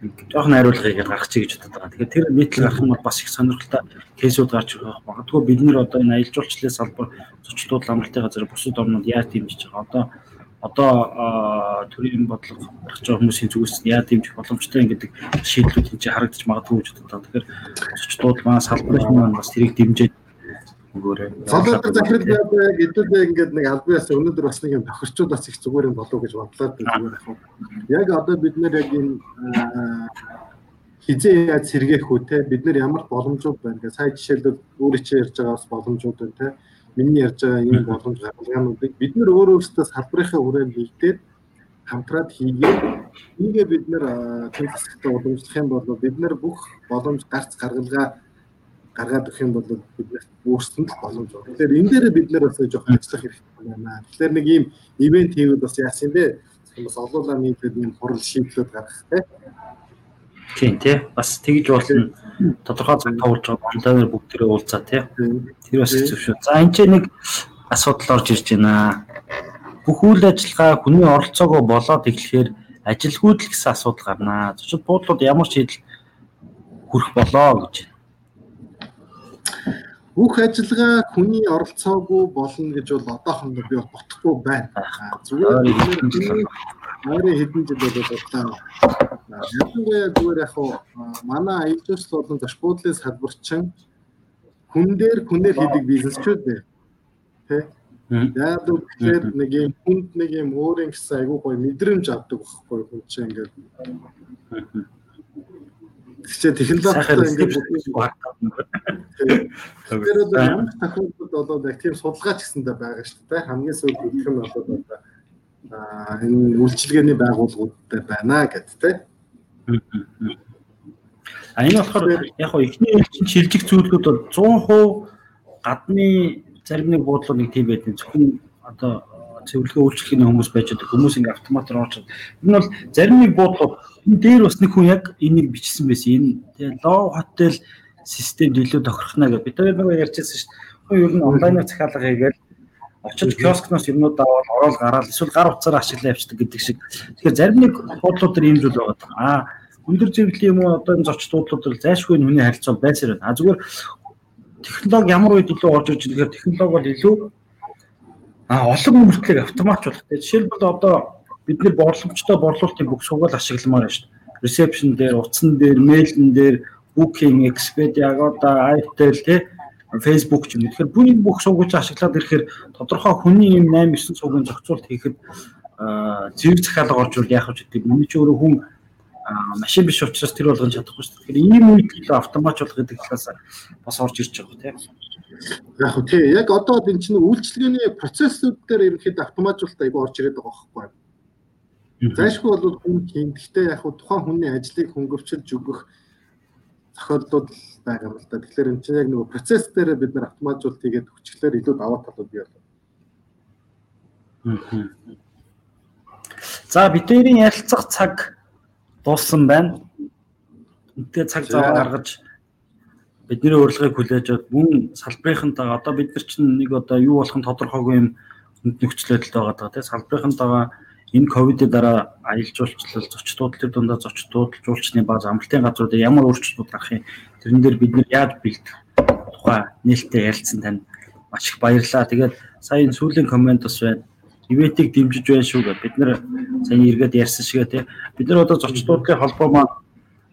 жоохон хариулгыг гаргачих гэж бодод байгаа. Тэгэхээр тэр нийтлэл гарах нь бас их сонирхолтой кейсүүд гарч ирэх. Магадгүй бид нэр одоо энэ аялал жуулчлалын салбар зочдууд амралтын газар бусад орнууд яаж дэмжиж байгаа. Одоо одоо төрийн бодлого гаргаж байгаа хүмүүсийн зүгээс яа дэмжих боломжтой гэдэг шийдлүүд энэ харагдаж магадгүй гэж боддог. Тэгэхээр зочдууд маань салбарын маань бас тэрийг дэмжиж өгөөрэй. Солиотор захирал байдаг эдгээр ингээд нэг албаас өнөөдөр бас нэг юм тохирчуд бас их зүгээр юм болов гэж бодлоо зүгээр ах. Яг одоо бид нэр яг энэ хизээ яаж сэргээх үү те? Бид нар ямар боломжууд байна гэх сая жишээлбэл өөрөө чи ярьж байгаа бас боломжууд байна те? Миний ярьж байгаа энэ боломж гаргалгаануудыг бид нар өөр өөрсдөө салбарынхаа хүрээнд нэгдээд хамтраад хийгээд ийгээ бид нар төлөвлөлтөд уламжлах юм бол бид нар бүх боломж гарц гаргалгаа гаргаад өгөх юм бол биднээс өөрсдөнд л боломж байна. Тэгэхээр энэ дээр бид нэр бас жоохон ажиллах хэрэгтэй байна. Тэгэхээр нэг ийм ивент хийвэл бас яасан бэ? Бас олоолаа нийлээд ийм хурал шийдлүүд гаргах те. Тийм тий. Бас тэгж болно. Тодорхой цаг тавуулж байгаа онлайнаар бүгдээрээ уулзаа тий. Тэр бас хэцүү шүү. За энэ ч нэг асуудал орж ирж байна. Бүх үйл ажиллагаа хүний оролцоогоо болоод эхлэхээр ажилгүйдэл гэсэн асуудал гарнаа. Зөвхөн буудлууд ямар шийдэл хүрэх болоо гэж бүх ажиллагаа хүний оролцоогүй болно гэж бол одоохондоо би бодохгүй байна. Зүгээр Ойрын хэдэн жил болоод бодлоо. Ялангуяа зүгээр яг манай аялжууч болон зочбуудлын салбарчин хүн дээр хүнээр хийдэг бизнесчүүд бай. Тэ? Яг тэгэхээр нэг юм хүнд нэг юм өөрийн гэсэн айгүй гоё мэдрэмж авдаг байхгүй хүн чинь ингээд Тэгчээ технологитой ингээд Тэр одоо ямар тохиолдолд болоод яг тийм судалгаач гэсэндээ байгаа шүү дээ. Хамгийн сүүлд үлдэх нь болоод одоо аа энэ үйлчилгээний байгууллагуудтай байна гэд тэ. А энэ болохоор яг хоо эхний чинь шилжих зүйлүүд бол 100% гадны зарим нэг буудлууд нэг тийм байдаг. Зөвхөн одоо цэвэрлэгээ үйлчлэхний хүмүүс байж байгаа хүмүүс ингээ автоматар орж. Энэ бол зарим нэг буудлууд энэ дээр бас нэг хүн яг энийг бичсэн байсан. Энэ тэгээ лоо хотел системд илүү тохирохна гэж бид хоёр нэг ярьжсэн шүү дээ. Хүн ер нь онлайнаар захиалга хийгээл очиж киоскноос юмнууд аваад ороод гараад эсвэл гар утсаар ашиглаа явчихдаг гэдэг шиг. Тэгэхээр зарим нэг буудлууд төр ийм зүйл байгаа. Аа өндөр зэрэглэлийн юм уу одоо энэ зочд буудлууд төр зайлшгүй нүний харилцаа байсаар байна. А зүгээр технологи ямар үед илүү орж иж тэгэхээр технологи бол илүү а олон үйлчлэгийг автоматжуулах. Жишээлбэл одоо бид нэр борлогчтой борлуулалтын бүх сугаал ашигламаар байна шүү дээ. Reception дээр, утсан дээр, мэйлэн дээр, Booking, Expedia, Agoda, Itel тий Facebook ч юм. Тэгэхээр бүгд бүх сувгуулж ашиглаад ирэхээр тодорхой хүний юм 8 9 сувгийн зохицуулт хийхэд зэрэг захиалга орж ирэл яах вэ гэдэг. Миний ч өөрөө хүн машин биш учраас тэр болгон чадахгүй шүү дээ. Тэгэхээр ийм үед л автоматжуулах гэдэг талаас бас орж ирж байгаа тийм. Яг хөө тий. Яг одоо энэ чинь үйлчлэгээний процессыг дээр ерөнхийдөө автоматжуулалт аягүй орж ирээд байгаа байхгүй? Зайшгүй бол хүн хийн. Гэхдээ яг хөө тухайн хүний ажлыг хөнгөвчилж өгөх зохиолдлууд байгаа юм л да. Тэгэхээр энэ чинь яг нөгөө процесс дээр бид нар автоматжуулалт хийгээд хүчлээр илүү даваа талууд бий болов. За бидний ярилцах цаг дууссан байна. Үнтэй цаг зав гаргаж бидний урилгыг хүлээж аваад мөн салбарынхантайгаа одоо бид нар чинь нэг одоо юу болох нь тодорхойгүй юм нөхцөлөдөлд байгаа даа тийм салбарынхантайгаа энэ ковидын дараа аялал жуулчлал зочдууд төр дундаа зочдууд жуулчны бааз амралтын газруудад ямар өөрчлөлтүүд гарах юм тэрэн дээр бид нар яаж бэлдэх тухай нээлттэй ярилцсан тань маш их баярлалаа. Тэгээд сая энэ сүүлийн коммент бас байна. Ивэтийг дэмжиж байна шүү гэж бид нар сая эргээд ярьсан шигээ тий. Бид нар одоо зочдуудын холбоо маань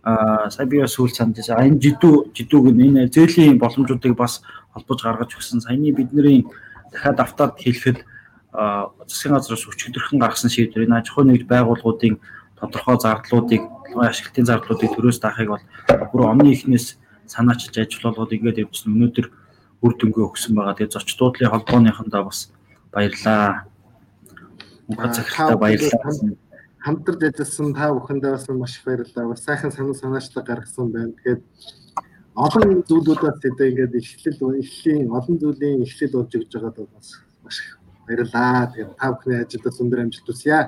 аа сая би бас сүүл санд тийш энэ жидүү жидүүг энэ зээлийн боломжуудыг бас холбож гаргаж өгсөн. Саяны бидний дахиад автаад хэлэхэд засгийн газраас өчигдөрхөн гаргасан шийдвэр энэ аж ахуй нэгж байгууллагуудын тодорхой зардлуудыг ашиглалтын зардлуудыг төрөөс даахыг бол бүр өмнө ихнээс санаачилж ажиллуулгууд ингээд явжсан өнөөдөр үр дүнгээ өгсөн байгаа. Тэгээ зочд дуудлын холбооныхондоо бас баярлаа. Мөнхөд захиралтай баярлалаа. Хамтарч ажилласан та бүхэндээ бас маш их баярлалаа. Бас сайхан санаа санаачлаг гаргасан байна. Тэгээд олон зүйлүүдээс одоо ингээд эхлэл эхлийн олон зүйлийн эхлэл болж өгж байгаад бас маш их баярлалаа. Тэгээд та бүхний ажилд өндөр амжилт хүсье.